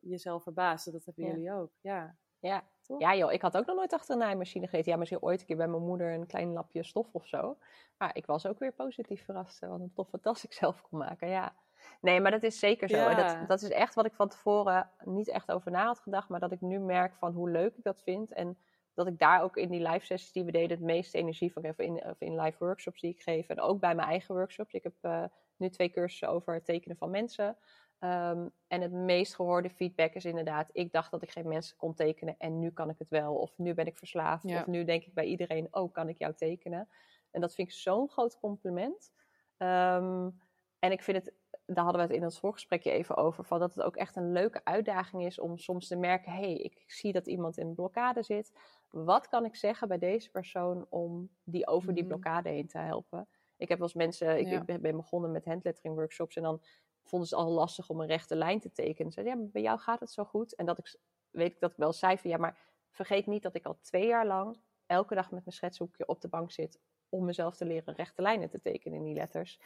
jezelf verbaast. Dat hebben ja. jullie ook, ja. Ja. ja, joh, ik had ook nog nooit achter een naaimachine gegeten. Ja, misschien ooit een keer bij mijn moeder een klein lapje stof of zo. Maar ik was ook weer positief verrast. Wat een toffe tas ik zelf kon maken, ja. Nee, maar dat is zeker zo. Ja. Dat, dat is echt wat ik van tevoren niet echt over na had gedacht. Maar dat ik nu merk van hoe leuk ik dat vind. En dat ik daar ook in die live sessies die we deden het meeste energie van heb. In, of in live workshops die ik geef. En ook bij mijn eigen workshops. Ik heb uh, nu twee cursussen over het tekenen van mensen. Ehm, en het meest gehoorde feedback is inderdaad, ik dacht dat ik geen mensen kon tekenen en nu kan ik het wel. Of nu ben ik verslaafd. Of nu denk ik bij iedereen, oh, kan ik jou tekenen? En dat vind ik zo'n groot compliment. Ehm, en ik vind het, daar hadden we het in ons voorgesprekje even over, van dat het ook echt een leuke uitdaging is om soms te merken, hé, hey, ik zie dat iemand in een blokkade zit. Wat kan ik zeggen bij deze persoon om die over die mhm. blokkade heen te helpen? Ik heb wel eens mensen, ik, ben begonnen met handlettering workshops en dan vonden ze al lastig om een rechte lijn te tekenen. Ze zeiden, ja, bij jou gaat het zo goed. En dat ik, weet ik dat ik wel zei van, ja, maar vergeet niet dat ik al twee jaar lang elke dag met mijn schetshoekje op de bank zit om mezelf te leren rechte lijnen te tekenen in die letters.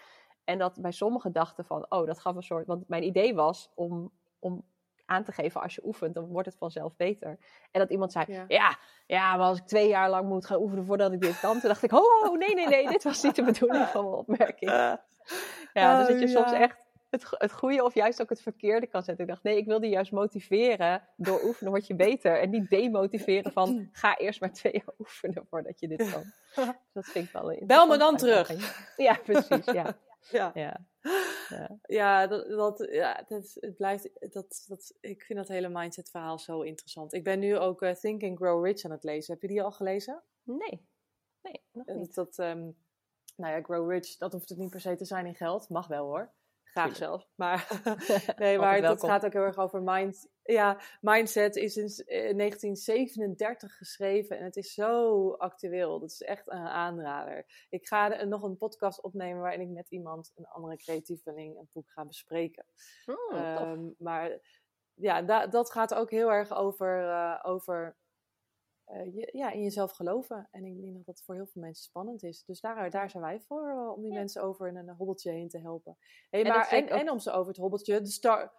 En dat bij sommigen dachten van, oh, dat gaf een soort, want mijn idee was om, om aan te geven als je oefent, dan wordt het vanzelf beter. En dat iemand zei, ja. ja, maar als ik twee jaar lang moet gaan oefenen voordat ik dit kan, toen dacht ik, oh, oh nee, nee, nee, dit was niet de bedoeling van mijn opmerking. Ja, dus dat je soms echt het, het goede of juist ook het verkeerde kan zetten. Ik dacht, nee, ik wil die juist motiveren. Door oefenen word je beter. En niet demotiveren van, ga eerst maar twee jaar oefenen voordat je dit kan. Dus dat vind ik wel Bel me dan terug. Ja, precies, ja. Ja. ja. Ja, ja, dat, dat, ja dat, het blijft, dat, dat, ik vind dat hele mindset verhaal zo interessant. Ik ben nu ook uh, Think and Grow Rich aan het lezen. Heb je die al gelezen? Nee, nee nog niet. Dat, um, nou ja, Grow Rich, dat hoeft het niet per se te zijn in geld. Mag wel hoor. Graag zelf. Maar, nee, maar het gaat ook heel erg over mind, ja, mindset. Is in 1937 eh, geschreven en het is zo actueel. Dat is echt een aanrader. Ik ga nog een podcast opnemen waarin ik met iemand, een andere creatieveling, een boek ga bespreken. Oh, maar ja, dat gaat ook heel erg over, uh, over uh, je, ja, in jezelf geloven. En ik denk dat dat voor heel veel mensen spannend is. Dus daar, daar zijn wij voor, uh, om die mensen over een, een hobbeltje heen te helpen. Hey, en, maar, en, en, om ze over het hobbeltje, de star...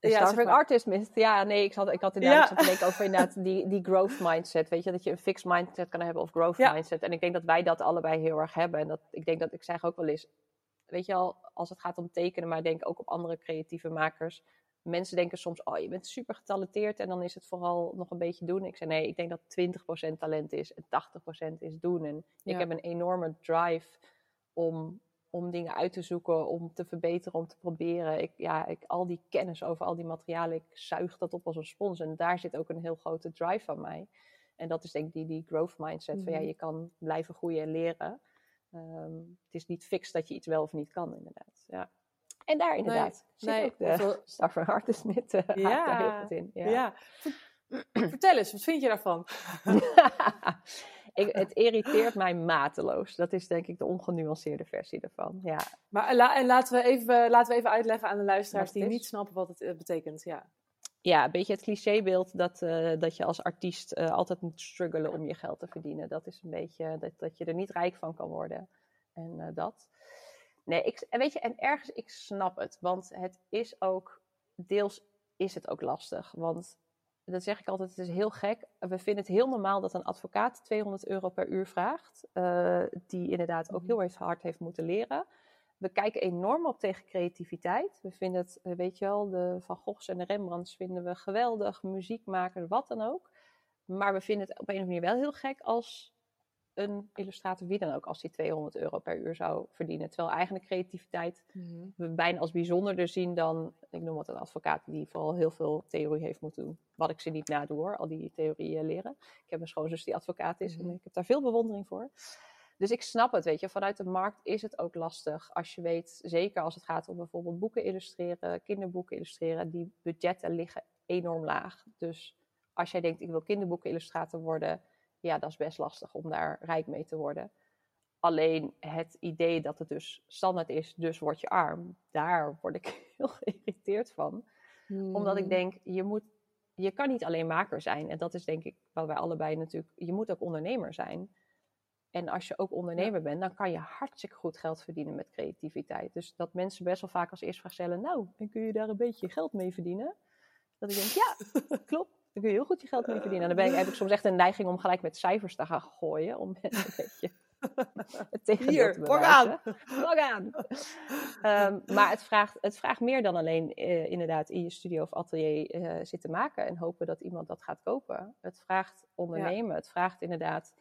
De ja, Starving Artist Myth. Ja, nee, ik had, ik had inderdaad ja. denken over inderdaad die, die growth mindset. Weet je, dat je een fixed mindset kan hebben of growth mindset. En ik denk dat wij dat allebei heel erg hebben. En dat, ik denk dat, ik zeg ook wel eens, weet je al, als het gaat om tekenen, maar denk ook op andere creatieve makers mensen denken soms, oh, je bent super getalenteerd en dan is het vooral nog een beetje doen. Ik zei, nee, ik denk dat 20% talent is en 80% is doen. En ik heb een enorme drive om, om dingen uit te zoeken, om te verbeteren, om te proberen. Ik, ja, ik, al die kennis over al die materialen, ik zuig dat op als een spons. En daar zit ook een heel grote drive van mij. En dat is denk ik die, die growth mindset. Van ja, mhm. je kan blijven groeien en leren. Um, het is niet fix dat je iets wel of niet kan, inderdaad. Ja. En daar inderdaad nee, zit nee, ook de uh, ja, heel goed in. Ja. ja. Vertel eens, wat vind je daarvan? ik, het irriteert mij mateloos. Dat is denk ik de ongenuanceerde versie ervan. Ja. Maar la, en laten we, even, laten we even uitleggen aan de luisteraars die niet snappen wat het uh, betekent. Ja. ja, een beetje het clichébeeld dat, uh, dat je als artiest uh, altijd moet struggelen om je geld te verdienen. Dat is een beetje dat, dat je er niet rijk van kan worden. En dat. Nee, ik, weet je, en ergens, ik snap het. Want het is ook, deels is het ook lastig. Want, dat zeg ik altijd, het is heel gek. We vinden het heel normaal dat een advocaat 200 euro per uur vraagt. Uh, die inderdaad ook mhm. heel erg hard heeft moeten leren. We kijken enorm op tegen creativiteit. We vinden het, eh, weet je wel, de Van Goghs en de Rembrandts vinden we geweldig. Muziekmakers, wat dan ook. Maar we vinden het op een of andere manier wel heel gek als een illustrator, wie dan ook, als die 200 euro per uur zou verdienen. Terwijl eigenlijk creativiteit mhm. we bijna als bijzonderder zien dan, ik noem het een advocaat die vooral heel veel theorie heeft moeten doen. Wat ik ze niet nadoe hoor, al die theorieën leren. Ik heb een schoonzus die advocaat is en mhm. ik heb daar veel bewondering voor. Dus ik snap het, weet je. Vanuit de markt is het ook lastig. Als je weet, zeker als het gaat om bijvoorbeeld boeken illustreren, kinderboeken illustreren, die budgetten liggen enorm laag. Dus als jij denkt, ik wil kinderboeken illustrator worden, ja, dat is best lastig om daar rijk mee te worden. Alleen het idee dat het dus standaard is, dus word je arm, daar word ik heel geïrriteerd van. Omdat ik hmm. denk, je, moet, je kan niet alleen maker zijn. En dat is denk ik wat wij allebei natuurlijk, je moet ook ondernemer zijn. En als je ook ondernemer bent, dan kan je hartstikke goed geld verdienen met creativiteit. Dus dat mensen best wel vaak als eerste vraag stellen, nou, en kun je daar een beetje geld mee verdienen? Dat ik denk, ja, klopt. Dan kun je heel goed je geld mee verdienen. En dan ben ik, heb ik soms echt een neiging om gelijk met cijfers te gaan gooien. Om mensen een beetje het tegendeel Hier, te bewijzen. Aan! um, maar het vraagt, het vraagt meer dan alleen uh, inderdaad in je studio of atelier uh, zitten maken. En hopen dat iemand dat gaat kopen. Het vraagt ondernemen. Het vraagt inderdaad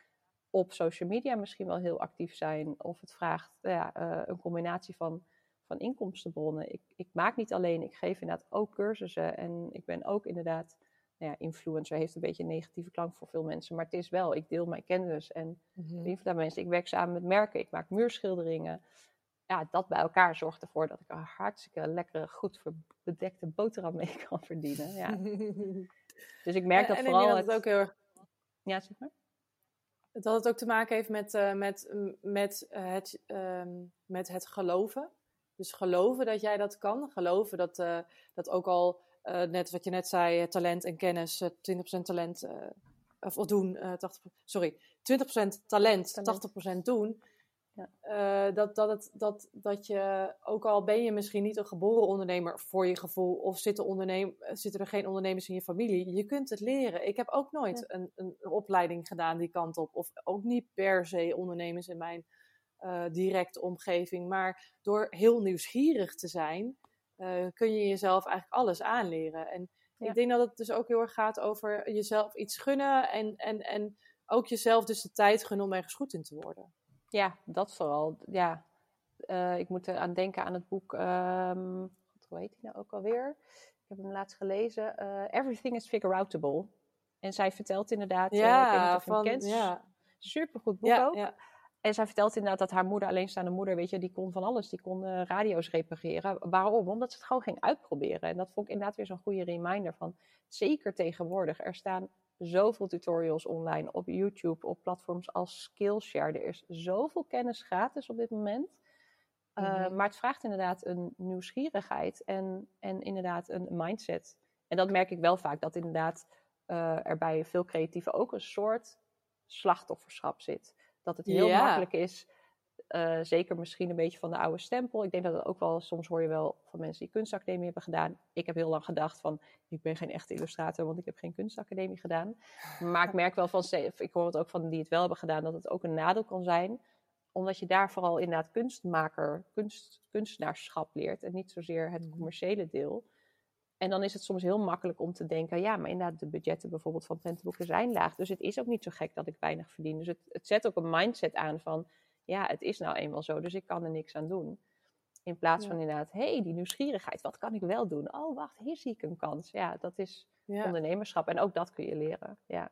op social media misschien wel heel actief zijn. Of het vraagt ja, uh, een combinatie van van inkomstenbronnen. Ik, ik maak niet alleen, ik geef inderdaad ook cursussen en ik ben ook inderdaad, nou ja, influencer heeft een beetje een negatieve klank voor veel mensen, maar het is wel, ik deel mijn kennis en mm -hmm. mensen. Ik werk samen met merken, ik maak muurschilderingen. Ja, dat bij elkaar zorgt ervoor dat ik een hartstikke lekkere, goed bedekte boterham mee kan verdienen. Ja. dus ik merk dat en vooral. dat het ook heel erg. Ja, zeg maar dat het ook te maken heeft met, uh, met, met, het, um, met het geloven. Dus geloven dat jij dat kan. Geloven dat, uh, dat ook al, uh, net wat je net zei, talent en kennis, 20% talent, of doen, 80, sorry, 20% talent, talent, 80% doen. Ja. dat, dat, het, dat, dat je, ook al ben je misschien niet een geboren ondernemer voor je gevoel, of zitten, onderneem, zitten er geen ondernemers in je familie, je kunt het leren. Ik heb ook nooit ja. een, een, een, opleiding gedaan die kant op, of ook niet per se ondernemers in mijn uh, directe omgeving. Maar door heel nieuwsgierig te zijn, uh, kun je jezelf eigenlijk alles aanleren. En ja. ik denk dat het dus ook heel erg gaat over jezelf iets gunnen en, en, en ook jezelf dus de tijd gunnen om ergens goed in te worden. Ja, dat vooral. Ja, uh, ik moet eraan denken aan het boek, um, hoe heet die nou ook alweer? Ik heb hem laatst gelezen. Everything is Figure-outable. En zij vertelt inderdaad, ja, ik weet niet of je van, hem kent, ja. supergoed boek ja, ook. Ja. En zij vertelt inderdaad dat haar moeder, alleenstaande moeder, weet je, die kon van alles. Die kon uh, radio's repareren. Waarom? Omdat ze het gewoon ging uitproberen. En dat vond ik inderdaad weer zo'n goede reminder van, zeker tegenwoordig, er staan zoveel tutorials online op YouTube, op platforms als Skillshare. Er is zoveel kennis gratis op dit moment. Uh, mm -hmm. Maar het vraagt inderdaad een nieuwsgierigheid en, en inderdaad een mindset. En dat merk ik wel vaak, dat inderdaad uh, er bij veel creatieven ook een soort slachtofferschap zit. Dat het heel Ja. makkelijk is, uh, zeker misschien een beetje van de oude stempel. Ik denk dat het ook wel, soms hoor je wel van mensen die kunstacademie hebben gedaan. Ik heb heel lang gedacht van, ik ben geen echte illustrator, want ik heb geen kunstacademie gedaan. Maar ik merk wel van, ik hoor het ook van die het wel hebben gedaan, dat het ook een nadeel kan zijn. Omdat je daar vooral inderdaad kunstmaker, kunst, kunstenaarschap leert en niet zozeer het commerciële deel. En dan is het soms heel makkelijk om te denken, ja, maar inderdaad, de budgetten bijvoorbeeld van prentenboeken zijn laag. Dus het is ook niet zo gek dat ik weinig verdien. Dus het, het zet ook een mindset aan van, ja, het is nou eenmaal zo, dus ik kan er niks aan doen. In plaats Ja. van inderdaad, hé, hey, die nieuwsgierigheid, wat kan ik wel doen? Oh, wacht, hier zie ik een kans. Ja, dat is Ja. ondernemerschap en ook dat kun je leren. Ja.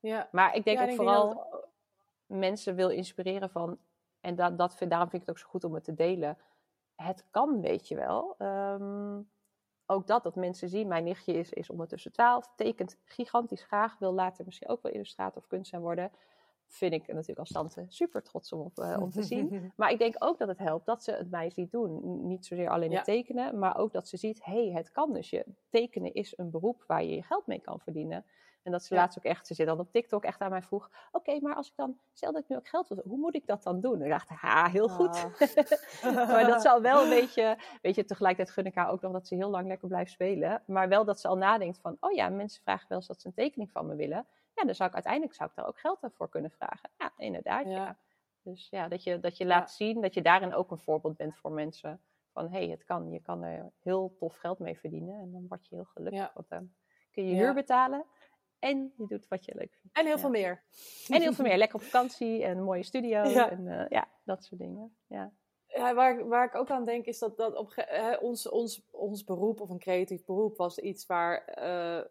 Ja. Maar ik denk Ja, ook denk vooral dat mensen wil inspireren van, en dat, dat daarom vind ik het ook zo goed om het te delen. Het kan, weet je wel. Ehm, ook dat, dat mensen zien, mijn nichtje is, is ondertussen 12, tekent gigantisch graag, wil later misschien ook wel illustrator of kunstenaar worden. Vind ik natuurlijk als tante super trots om, op, eh, om te zien. Maar ik denk ook dat het helpt dat ze het mij ziet doen. Niet zozeer alleen Ja. het tekenen, maar ook dat ze ziet, hé, hey, het kan dus. Je, tekenen is een beroep waar je je geld mee kan verdienen. En dat ze Ja. laatst ook echt, ze zit dan op TikTok echt aan mij vroeg, oké, maar als ik dan, stel dat ik nu ook geld wil, hoe moet ik dat dan doen? En ik dacht, ha, heel goed. Ah. maar dat zal wel een beetje, weet je, tegelijkertijd gun ik haar ook nog dat ze heel lang lekker blijft spelen. Maar wel dat ze al nadenkt van, oh ja, mensen vragen wel eens dat ze een tekening van me willen. Ja, dan zou ik uiteindelijk zou ik daar ook geld voor kunnen vragen. Ja, inderdaad, ja. Ja. Dus ja, dat je, dat je Ja. laat zien, dat je daarin ook een voorbeeld bent voor mensen. Van, hé, hey, het kan, je kan er heel tof geld mee verdienen. En dan word je heel gelukkig, Ja. want dan kun je Ja. huur betalen. En je doet wat je leuk vindt. En heel Ja. veel meer. En heel veel meer. Lekker op vakantie en een mooie studio. Ja. En eh, ja, dat soort dingen. Ja. Ja, waar, ik- waar ik ook aan denk is dat, dat op, hè, ons, ons, ons beroep of een creatief beroep was iets waar, eh,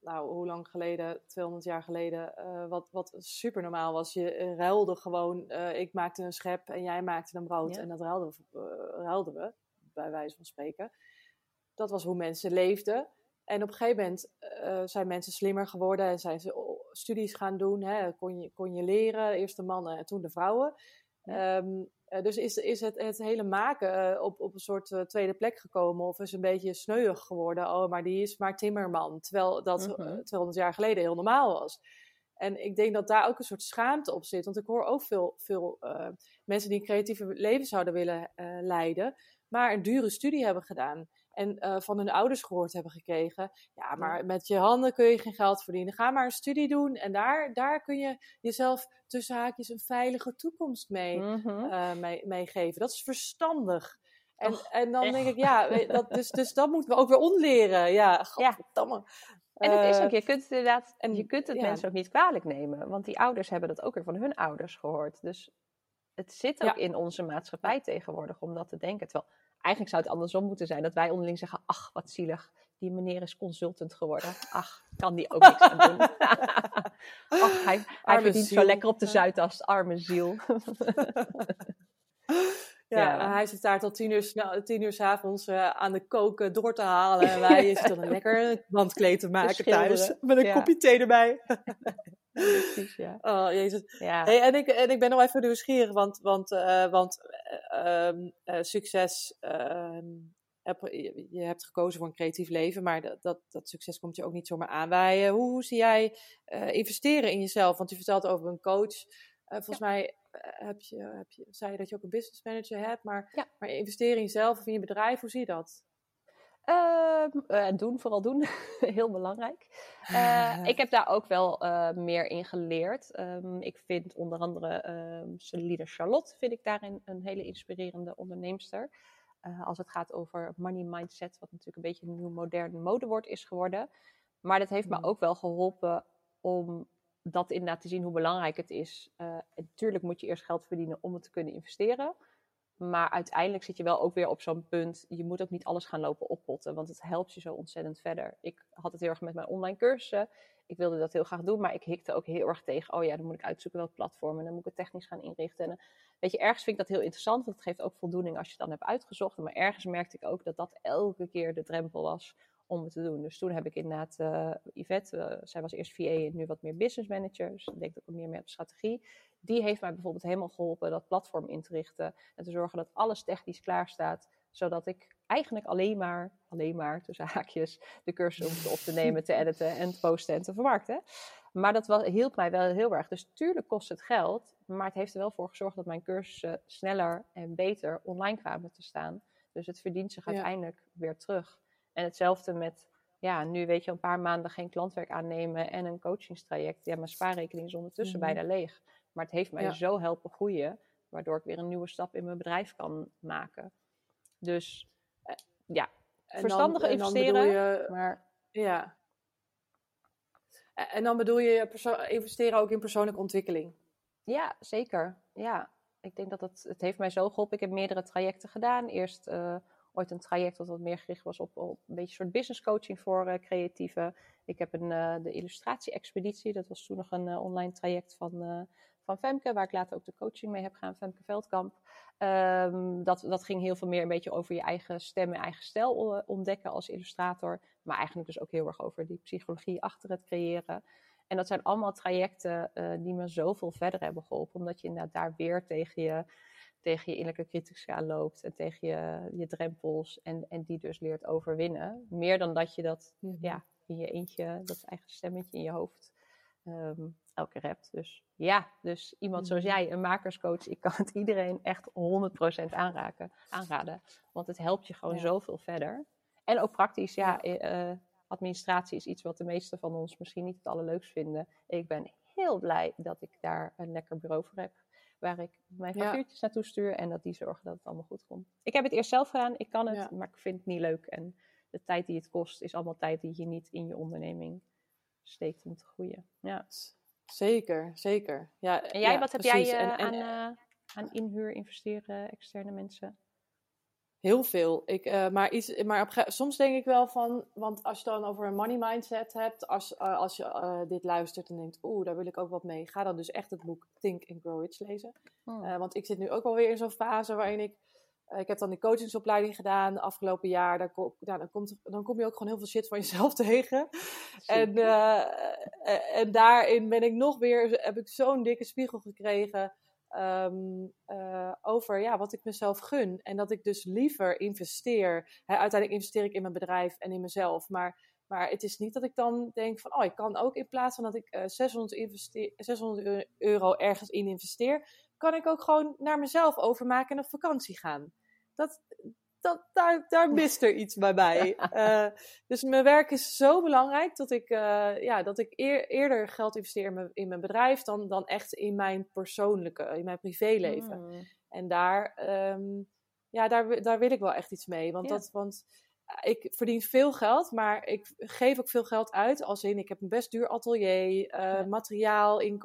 nou hoe lang geleden, 200 jaar geleden, eh, wat, wat super normaal was. Je ruilde gewoon, ik maakte een schep en jij maakte een brood Ja. en dat ruilden we, ruilden we, bij wijze van spreken. Dat was hoe mensen leefden. En op een gegeven moment eh, zijn mensen slimmer geworden en zijn ze studies gaan doen. Hè? Kon, je, kon je leren, eerst de mannen en toen de vrouwen. Ehm, eh, dus is, is het, het hele maken eh, op, op een soort tweede plek gekomen of is een beetje sneuig geworden. Oh, maar die is maar timmerman. Terwijl dat Mhm. eh, 200 jaar geleden heel normaal was. En ik denk dat daar ook een soort schaamte op zit. Want ik hoor ook veel, veel mensen die een creatieve leven zouden willen leiden, maar een dure studie hebben gedaan. En eh, van hun ouders gehoord hebben gekregen. Ja, maar met je handen kun je geen geld verdienen. Ga maar een studie doen. En daar, daar kun je jezelf tussen haakjes een veilige toekomst mee mee, meegeven. Dat is verstandig. En, Och, en dan echt. denk ik, ja, dat, dus, dus dat moeten we ook weer onleren. Ja, godverdamme. En het is Eh, ook, je kunt het inderdaad, en- je kunt het ja. mensen ook niet kwalijk nemen. Want die ouders hebben dat ook weer van hun ouders gehoord. Dus het zit ook in onze maatschappij tegenwoordig om dat te denken. Terwijl eigenlijk zou het andersom moeten zijn. Dat wij onderling zeggen, ach, wat zielig. Die meneer is consultant geworden. Ach, kan die ook niks aan doen. ach, hij, hij verdient zo lekker op de Zuidas. Arme ziel. Ja, hij zit daar tot tien uur, snel, tien uur s avonds uh, aan de koken door te halen. En wij zitten dan lekker wandkleed te maken thuis. Met een kopje thee erbij. Precies, ja. Oh, jezus. Ja. Hey, en, ik, en ik ben nog even nieuwsgierig, want, want, uh, want uh, succes... Ehm, je hebt gekozen voor een creatief leven, maar dat, dat, dat succes komt je ook niet zomaar aanwaaien. Hoe, hoe zie jij investeren in jezelf? Want je vertelt over een coach. volgens mij heb je, heb je, zei je dat je ook een business manager hebt, maar, ja. maar investeren in jezelf of in je bedrijf, hoe zie je dat? Uh, doen, vooral doen. Heel belangrijk. Uh, ik heb daar ook wel uh, meer in geleerd. Um, ik vind onder andere um, Celine Charlotte vind ik daarin een hele inspirerende onderneemster. als het gaat over money mindset, wat natuurlijk een beetje een nieuw modern modewoord is geworden. Maar dat heeft me mm. ook wel geholpen om dat inderdaad te zien hoe belangrijk het is. natuurlijk moet je eerst geld verdienen om het te kunnen investeren. Maar uiteindelijk zit je wel ook weer op zo'n punt. Je moet ook niet alles gaan lopen oppotten, want het helpt je zo ontzettend verder. Ik had het heel erg met mijn online cursussen. Ik wilde dat heel graag doen, maar ik hikte ook heel erg tegen. Oh ja, dan moet ik uitzoeken welk platform en dan moet ik het technisch gaan inrichten. En, weet je, ergens vind ik dat heel interessant, want het geeft ook voldoening als je het dan hebt uitgezocht. Maar ergens merkte ik ook dat dat elke keer de drempel was om het te doen. Dus toen heb ik inderdaad uh, Yvette, uh, zij was eerst VA en nu wat meer business manager. Dus ik denk ook meer met strategie. Die heeft mij bijvoorbeeld helemaal geholpen dat platform in te richten. En te zorgen dat alles technisch klaar staat. Zodat ik eigenlijk alleen maar, alleen maar tussen haakjes, de cursus hoefde op te nemen, te editen en te posten en te vermarkten. Maar dat was, hielp mij wel heel erg. Dus tuurlijk kost het geld. Maar het heeft er wel voor gezorgd dat mijn cursussen sneller en beter online kwamen te staan. Dus het verdient zich uiteindelijk weer terug. En hetzelfde met, ja, nu weet je een paar maanden geen klantwerk aannemen en een coachingstraject. Ja, mijn spaarrekening is ondertussen mm bijna leeg. Maar het heeft mij zo helpen groeien, waardoor ik weer een nieuwe stap in mijn bedrijf kan maken. Dus eh, ja, verstandig investeren. Je, maar, ja. En dan bedoel je investeren ook in persoonlijke ontwikkeling? Ja, zeker. Ja, ik denk dat het, het heeft mij zo geholpen. Ik heb meerdere trajecten gedaan. Eerst uh, ooit een traject dat wat meer gericht was op, een beetje soort business coaching voor uh, creatieven. Ik heb een, uh, de illustratie-expeditie, dat was toen nog een online traject van van Femke, waar ik later ook de coaching mee heb gedaan, Femke Veldkamp. Um, dat, dat ging heel veel meer een beetje over je eigen stem en eigen stijl ontdekken als illustrator. Maar eigenlijk dus ook heel erg over die psychologie achter het creëren. En dat zijn allemaal trajecten die me zoveel verder hebben geholpen. Omdat je inderdaad daar weer tegen je, tegen je innerlijke critica loopt. En tegen je, je drempels. En, en die dus leert overwinnen. Meer dan dat je dat mhm. ja, in je eentje, dat eigen stemmetje in je hoofd um, elke hebt. Dus ja, dus iemand zoals mm. jij, een makerscoach, ik kan het iedereen echt 100% aanraken, aanraden. Want het helpt je gewoon zoveel verder. En ook praktisch, ja, uh, administratie is iets wat de meesten van ons misschien niet het allerleukst vinden. Ik ben heel blij dat ik daar een lekker bureau voor heb. Waar ik mijn factuurtjes naartoe stuur en dat die zorgen dat het allemaal goed komt. Ik heb het eerst zelf gedaan, ik kan het, maar ik vind het niet leuk. En de tijd die het kost is allemaal tijd die je niet in je onderneming steekt om te groeien. Ja. Zeker, zeker. Ja, en jij, wat heb jij uh, aan, uh, aan inhuur, investeren, externe mensen? Heel veel. Ik, uh, maar iets, maar op, soms denk ik wel van, want als je dan over een money mindset hebt, als, als je dit luistert en denkt, oeh, daar wil ik ook wat mee, ga dan dus echt het boek Think and Grow Rich lezen. Oh. want ik zit nu ook alweer in zo'n fase waarin ik ik heb dan die coachingsopleiding gedaan afgelopen jaar. Daar kom, dan, komt, dan kom je ook gewoon heel veel shit van jezelf tegen. En, en daarin ben ik nog weer, heb ik zo'n dikke spiegel gekregen um, uh, over ja, wat ik mezelf gun. En dat ik dus liever investeer. Uiteindelijk investeer ik in mijn bedrijf en in mezelf. Maar, maar het is niet dat ik dan denk van, oh, ik kan ook in plaats van dat ik uh, 600, 600 euro ergens in investeer, kan ik ook gewoon naar mezelf overmaken en op vakantie gaan dat, dat, daar, daar mist er iets bij mij. Uh, dus mijn werk is zo belangrijk dat ik, uh, ja, dat ik eerder geld investeer in mijn, in mijn, bedrijf dan, dan echt in mijn persoonlijke, in mijn privéleven. Hmm. En daar, um, ja, daar, daar wil ik wel echt iets mee. Want, dat, want ik verdien veel geld, maar ik geef ook veel geld uit. Als in, ik heb een best duur atelier, uh, materiaal, in,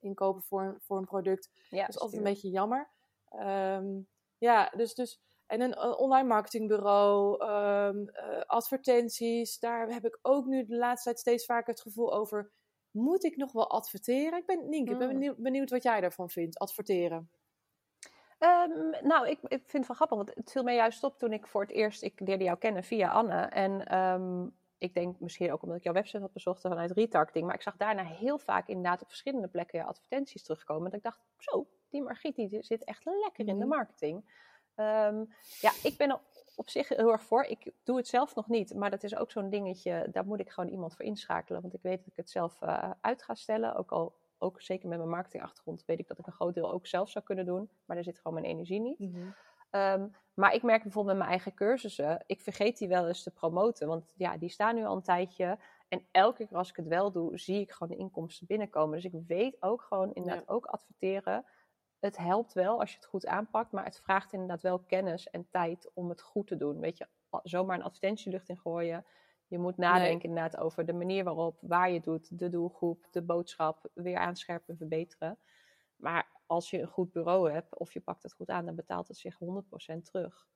inkopen voor een, voor een product. Ja, dat is altijd een beetje jammer. Ehm, ja, dus, dus en een, online marketingbureau, um, advertenties. Daar heb ik ook nu de laatste tijd steeds vaker het gevoel over. Moet ik nog wel adverteren? Ik ben, Nienke, ik ben hmm. benieuwd, wat jij daarvan vindt, adverteren. Um, nou, ik, ik, vind het wel grappig, want het viel mij juist op toen ik voor het eerst, ik leerde jou kennen via Anne. En um, ik denk misschien ook omdat ik jouw website had bezocht vanuit retargeting, maar ik zag daarna heel vaak inderdaad op verschillende plekken advertenties terugkomen. Dat ik dacht, zo, die Margriet die zit echt lekker in de mhm. marketing. Um, ja, ik ben op zich heel erg voor. Ik doe het zelf nog niet, maar dat is ook zo'n dingetje, daar moet ik gewoon iemand voor inschakelen. Want ik weet dat ik het zelf uh, uit ga stellen. Ook al, ook zeker met mijn marketingachtergrond, weet ik dat ik een groot deel ook zelf zou kunnen doen. Maar daar zit gewoon mijn energie niet. Mm maar ik merk bijvoorbeeld met mijn eigen cursussen, ik vergeet die wel eens te promoten. Want ja, die staan nu al een tijdje. En elke keer als ik het wel doe, zie ik gewoon de inkomsten binnenkomen. Dus ik weet ook gewoon inderdaad ook adverteren het helpt wel als je het goed aanpakt, maar het vraagt inderdaad wel kennis en tijd om het goed te doen. Weet je, zomaar een advertentielucht in gooien. Je moet nadenken inderdaad over de manier waarop, waar je het doet, de doelgroep, de boodschap, weer aanscherpen, verbeteren. Maar als je een goed bureau hebt of je pakt het goed aan, dan betaalt het zich 100% terug.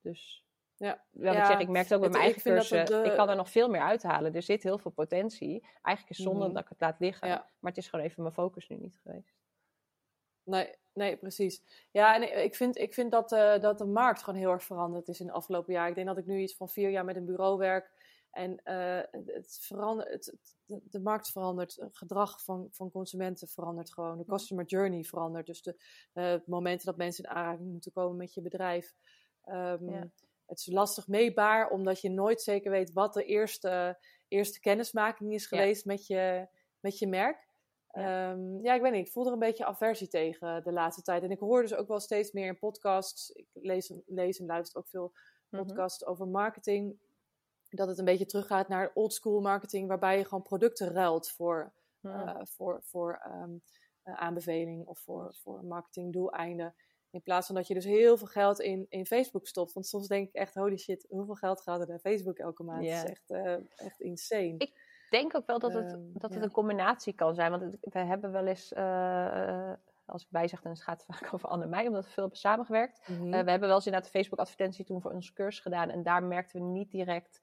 Dus ja, ja, ik, zeg, ik merk het ook bij mijn eigen cursus, ik kan er nog veel meer uithalen. Er zit heel veel potentie. Eigenlijk is zonde mhm. dat ik het laat liggen. Maar het is gewoon even mijn focus nu niet geweest. Nee, nee, precies. Ja, en ik vind, ik vind dat, uh, dat de markt gewoon heel erg veranderd is in de afgelopen jaar. Ik denk dat ik nu iets van vier jaar met een bureau werk. En uh, het verandert, het, de, markt verandert, het gedrag van, van consumenten verandert gewoon. De customer journey verandert. Dus de uh, momenten dat mensen in aanraking moeten komen met je bedrijf. Um, ja. Het is lastig meetbaar, omdat je nooit zeker weet wat de eerste, eerste kennismaking is geweest met, je, met je merk. Ja. Um, ja, ik weet niet. Ik voel er een beetje aversie tegen de laatste tijd. En ik hoor dus ook wel steeds meer in podcasts. Ik lees, lees en luister ook veel mhm. podcasts over marketing. Dat het een beetje teruggaat naar old school marketing, waarbij je gewoon producten ruilt voor, uh, voor, voor um, uh, aanbeveling of voor, voor marketingdoeleinden. In plaats van dat je dus heel veel geld in, in Facebook stopt. Want soms denk ik echt, holy shit, hoeveel geld gaat er naar Facebook elke maand? Yeah. Dat is echt, uh, echt insane. Ik denk ook wel dat het, ehm, dat het een combinatie kan zijn. Want we hebben wel eens, uh, als ik bijzeg, gaat het vaak over Anne en mij, omdat we veel hebben samengewerkt. Mm we hebben wel eens inderdaad de Facebook-advertentie toen voor onze cursus gedaan. En daar merkten we niet direct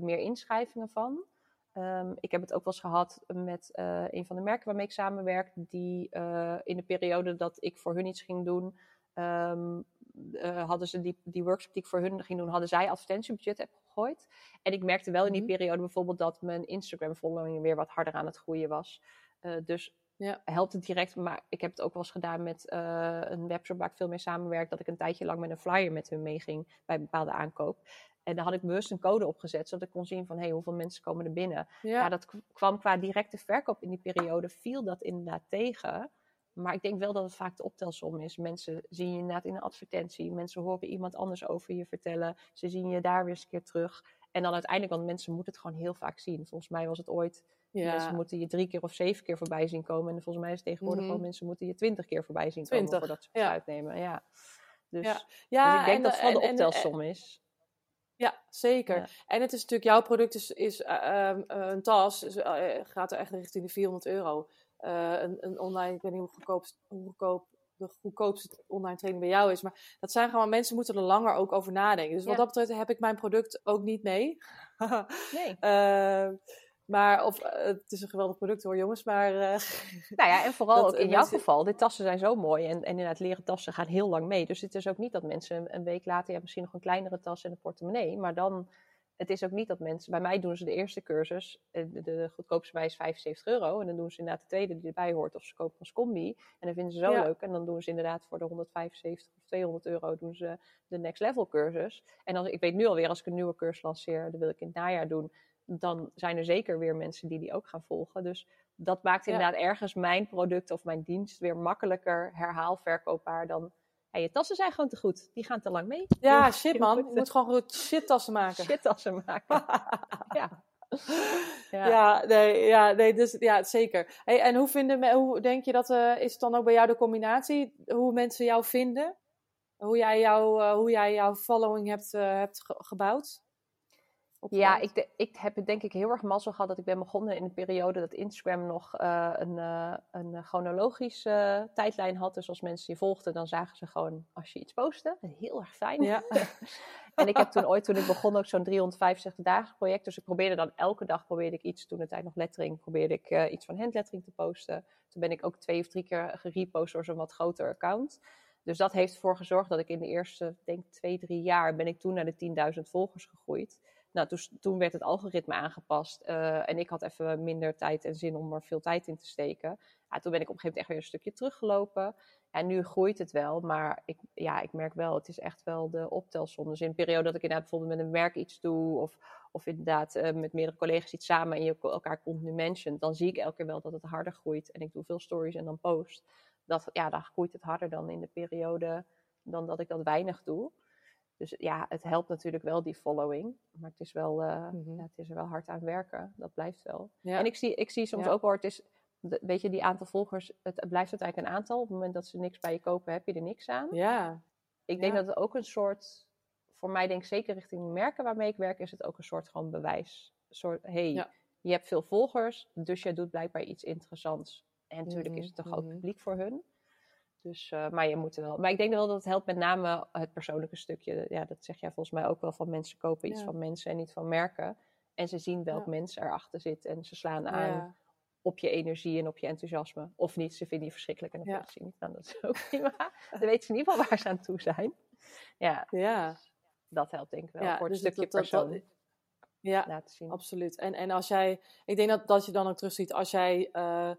meer inschrijvingen van. Um, ik heb het ook wel eens gehad met een van de merken waarmee ik samenwerk, die in de periode dat ik voor hun iets ging doen, um, uh, hadden ze die, die workshop die ik voor hun ging doen, hadden zij advertentiebudget En ik merkte wel in die mhm. periode bijvoorbeeld dat mijn Instagram-following weer wat harder aan het groeien was. Uh, dus ja. helpt het direct. Maar ik heb het ook wel eens gedaan met uh, een webshop waar ik veel mee samenwerk. Dat ik een tijdje lang met een flyer met hun meeging bij een bepaalde aankoop. En daar had ik bewust een code opgezet, zodat ik kon zien van hey, hoeveel mensen komen er binnen. Ja. dat kwam qua directe verkoop in die periode, viel dat inderdaad tegen. Maar ik denk wel dat het vaak de optelsom is. Mensen zien je inderdaad in een advertentie. Mensen horen iemand anders over je vertellen. Ze zien je daar weer eens een keer terug. En dan uiteindelijk, want mensen moeten het gewoon heel vaak zien. Volgens mij was het ooit, ja. mensen moeten je drie keer of zeven keer voorbij zien komen. En volgens mij is het tegenwoordig mm gewoon mensen moeten je twintig keer voorbij zien komen voordat ze besluit ja. nemen. Ja. Dus, ja. dus ik denk en, dat het vooral de optelsom is. Ja, zeker. En het is natuurlijk, jouw product is, is uh, een tas, is, uh, gaat er echt richting de 400 euro. Uh, een, een, online, ik weet niet hoe goedkoop, hoe goedkoop de goedkoopste online training bij jou is. Maar dat zijn gewoon, mensen moeten er langer ook over nadenken. Dus wat dat betreft heb ik mijn product ook niet mee. nee. Uh, maar, of uh, het is een geweldig product hoor, jongens. Maar, uh, nou ja, en vooral ook in jouw geval, de tassen zijn zo mooi. En, en inderdaad, leren tassen gaan heel lang mee. Dus het is ook niet dat mensen een week later, ja, misschien nog een kleinere tas en een portemonnee. Maar dan het is ook niet dat mensen, bij mij doen ze de eerste cursus, eh, de, de goedkoopste bij is 75 euro. En dan doen ze inderdaad de tweede die erbij hoort, of ze kopen als combi. En dan vinden ze zo leuk. En dan doen ze inderdaad voor de 175 of 200 euro doen ze de next level cursus. En als, ik weet nu alweer, als ik een nieuwe cursus lanceer, dat wil ik in het najaar doen. Dan zijn er zeker weer mensen die die ook gaan volgen. Dus dat maakt inderdaad ergens mijn product of mijn dienst weer makkelijker herhaalverkoopbaar dan ja, je tassen zijn gewoon te goed. Die gaan te lang mee. Ja, shit man. Je moet gewoon goed shit tassen maken. Shit tassen maken. ja. Ja. ja, nee, ja, nee, dus ja, zeker. Hey, en hoe, vinden, hoe denk je dat, uh, is het dan ook bij jou de combinatie, hoe mensen jou vinden? Hoe jij, jou, uh, hoe jij jouw following hebt, uh, hebt gebouwd? Ja, ik, ik heb het denk ik heel erg mazzel gehad dat ik ben begonnen in een periode dat Instagram nog uh, een, uh, een chronologische tijdlijn had. Dus als mensen je volgden, dan zagen ze gewoon als je iets postte. Heel erg fijn. Ja. en ik heb toen ooit, toen ik begon, ook zo'n 365 dagen project. Dus ik probeerde dan elke dag probeerde ik iets, toen de tijd nog lettering, probeerde ik iets van handlettering te posten. Toen ben ik ook twee of drie keer gerepost door zo'n wat groter account. Dus dat heeft ervoor gezorgd dat ik in de eerste, denk twee, drie jaar, ben ik toen naar de 10.000 volgers gegroeid. Nou, toen, toen werd het algoritme aangepast uh, en ik had even minder tijd en zin om er veel tijd in te steken. Ja, toen ben ik op een gegeven moment echt weer een stukje teruggelopen. En nu groeit het wel, maar ik, ja, ik merk wel, het is echt wel de optelsom. Dus in een periode dat ik inderdaad bijvoorbeeld met een werk iets doe, of, of inderdaad uh, met meerdere collega's iets samen en je elkaar continu mentioned, dan zie ik elke keer wel dat het harder groeit. En ik doe veel stories en dan post. Dat, ja, dan groeit het harder dan in de periode dan dat ik dat weinig doe. Dus ja, het helpt natuurlijk wel die following. Maar het is, wel, uh, mm-hmm. ja, het is er wel hard aan werken. Dat blijft wel. Ja. En ik zie, ik zie soms ook hoor, het is, weet je, die aantal volgers, het, blijft uiteindelijk een aantal. Op het moment dat ze niks bij je kopen, heb je er niks aan. Ja. Ik denk dat het ook een soort, voor mij denk ik zeker richting merken waarmee ik werk, is het ook een soort gewoon bewijs. Een soort, hey, je hebt veel volgers, dus jij doet blijkbaar iets interessants. En natuurlijk is het een groot mm-hmm. publiek voor hun. Dus, uh, maar je moet er wel. Maar ik denk wel dat het helpt met name het persoonlijke stukje. Ja, dat zeg jij volgens mij ook wel van mensen kopen iets van mensen en niet van merken. En ze zien welk ja. mens erachter zit en ze slaan aan op je energie en op je enthousiasme. Of niet, ze vinden je verschrikkelijk en dan ja. ze niet. Nou, dat is ook prima. dan weten ze in ieder geval waar ze aan toe zijn. Ja, ja. dat helpt denk ik wel voor het dus stukje dat, persoon. Dat, ja, laten zien. absoluut. En, en als jij, ik denk dat, dat je dan ook terugziet als jij uh,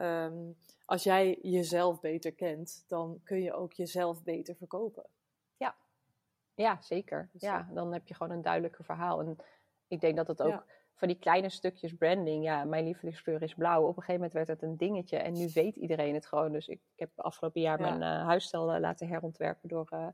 um, als jij jezelf beter kent, dan kun je ook jezelf beter verkopen. Ja, ja zeker. Dus ja, dan heb je gewoon een duidelijker verhaal. En ik denk dat het ook van die kleine stukjes branding, ja, mijn lievelingskleur is blauw. Op een gegeven moment werd het een dingetje en nu weet iedereen het gewoon. Dus ik, heb afgelopen jaar mijn uh, huisstijl uh, laten herontwerpen door, uh,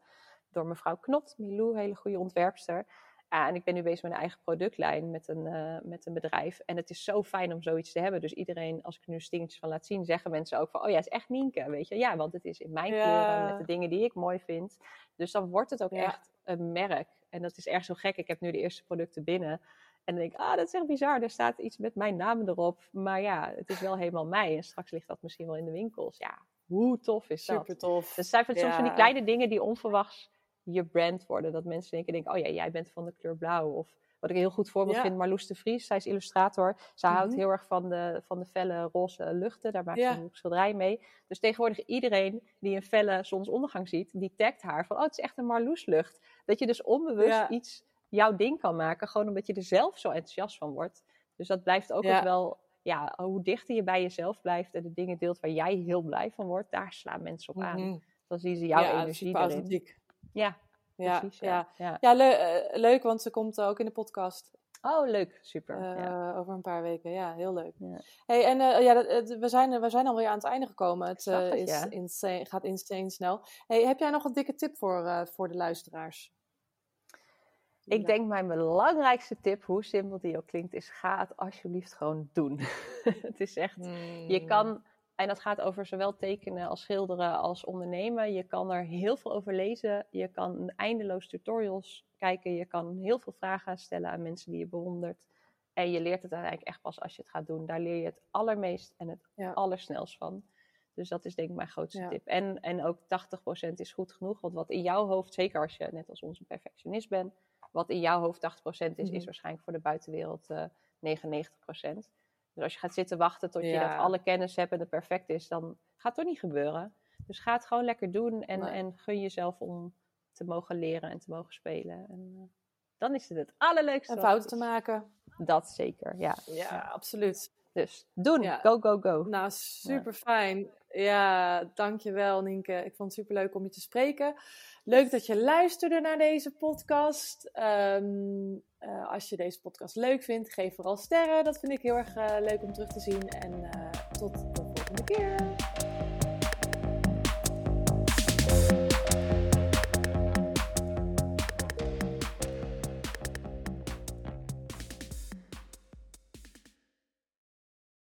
door mevrouw Knot, Milou, hele goede ontwerpster. Ja, en ik ben nu bezig met een eigen productlijn met een, uh, met een bedrijf. En het is zo fijn om zoiets te hebben. Dus iedereen, als ik nu stingetjes van laat zien, zeggen mensen ook van... Oh ja, het is echt Nienke, weet je. Ja, want het is in mijn kleuren, met de dingen die ik mooi vind. Dus dan wordt het ook echt een merk. En dat is erg zo gek. Ik heb nu de eerste producten binnen. En dan denk ik, ah, dat is echt bizar. Er staat iets met mijn naam erop. Maar ja, het is wel helemaal mij. En straks ligt dat misschien wel in de winkels. Ja, hoe tof is dat? Super tof. Dus het zijn soms van die kleine dingen die onverwachts je brand worden. Dat mensen denken, denken, oh ja, jij bent van de kleur blauw. Of wat ik een heel goed voorbeeld vind, Marloes de Vries. Zij is illustrator. Zij houdt mhm. heel erg van de, van de felle roze luchten. Daar maakt ze een schilderij mee. Dus tegenwoordig iedereen die een felle zonsondergang ziet, die tagt haar van, oh, het is echt een Marloes lucht. Dat je dus onbewust iets jouw ding kan maken, gewoon omdat je er zelf zo enthousiast van wordt. Dus dat blijft ook wel, ja, hoe dichter je bij jezelf blijft en de dingen deelt waar jij heel blij van wordt, daar slaan mensen op aan. Mhm. Dan zien ze jouw ja, energie erin. Ja, ja, precies. Ja, ja. ja. Eh, leuk, want ze komt ook in de podcast. Oh, leuk. Super. Uh, over een paar weken. Ja, heel leuk. Ja. Hey, en uh, ja, we, zijn, we zijn alweer aan het einde gekomen. Het, uh, is insane, gaat insane snel. Hey, heb jij nog een dikke tip voor, voor de luisteraars? Ik denk mijn belangrijkste tip, hoe simpel die ook klinkt, is ga het alsjeblieft gewoon doen. het is echt, je hmm. kan en dat gaat over zowel tekenen als schilderen als ondernemen. Je kan er heel veel over lezen. Je kan eindeloos tutorials kijken. Je kan heel veel vragen stellen aan mensen die je bewondert. En je leert het uiteindelijk echt pas als je het gaat doen. Daar leer je het allermeest en het ja. allersnelst van. Dus dat is denk ik mijn grootste tip. En, en ook 80% is goed genoeg. Want wat in jouw hoofd, zeker als je net als onze perfectionist bent, wat in jouw hoofd 80% is, is mhm. waarschijnlijk voor de buitenwereld uh, eh, 99%. Dus als je gaat zitten wachten tot je dat alle kennis hebt en het perfect is, dan gaat het toch niet gebeuren. Dus ga het gewoon lekker doen en, en gun jezelf om te mogen leren en te mogen spelen. En, uh, dan is het het allerleukste. En fouten te maken. Dat zeker, ja. Ja, absoluut. Dus doen, go, go, go. Nou, super fijn. Ja, dankjewel Nienke. Ik vond het super leuk om je te spreken. Leuk dat je luisterde naar deze podcast. Um, uh, als je deze podcast leuk vindt, geef vooral sterren. Dat vind ik heel erg uh, leuk om terug te zien. En uh, tot de volgende keer.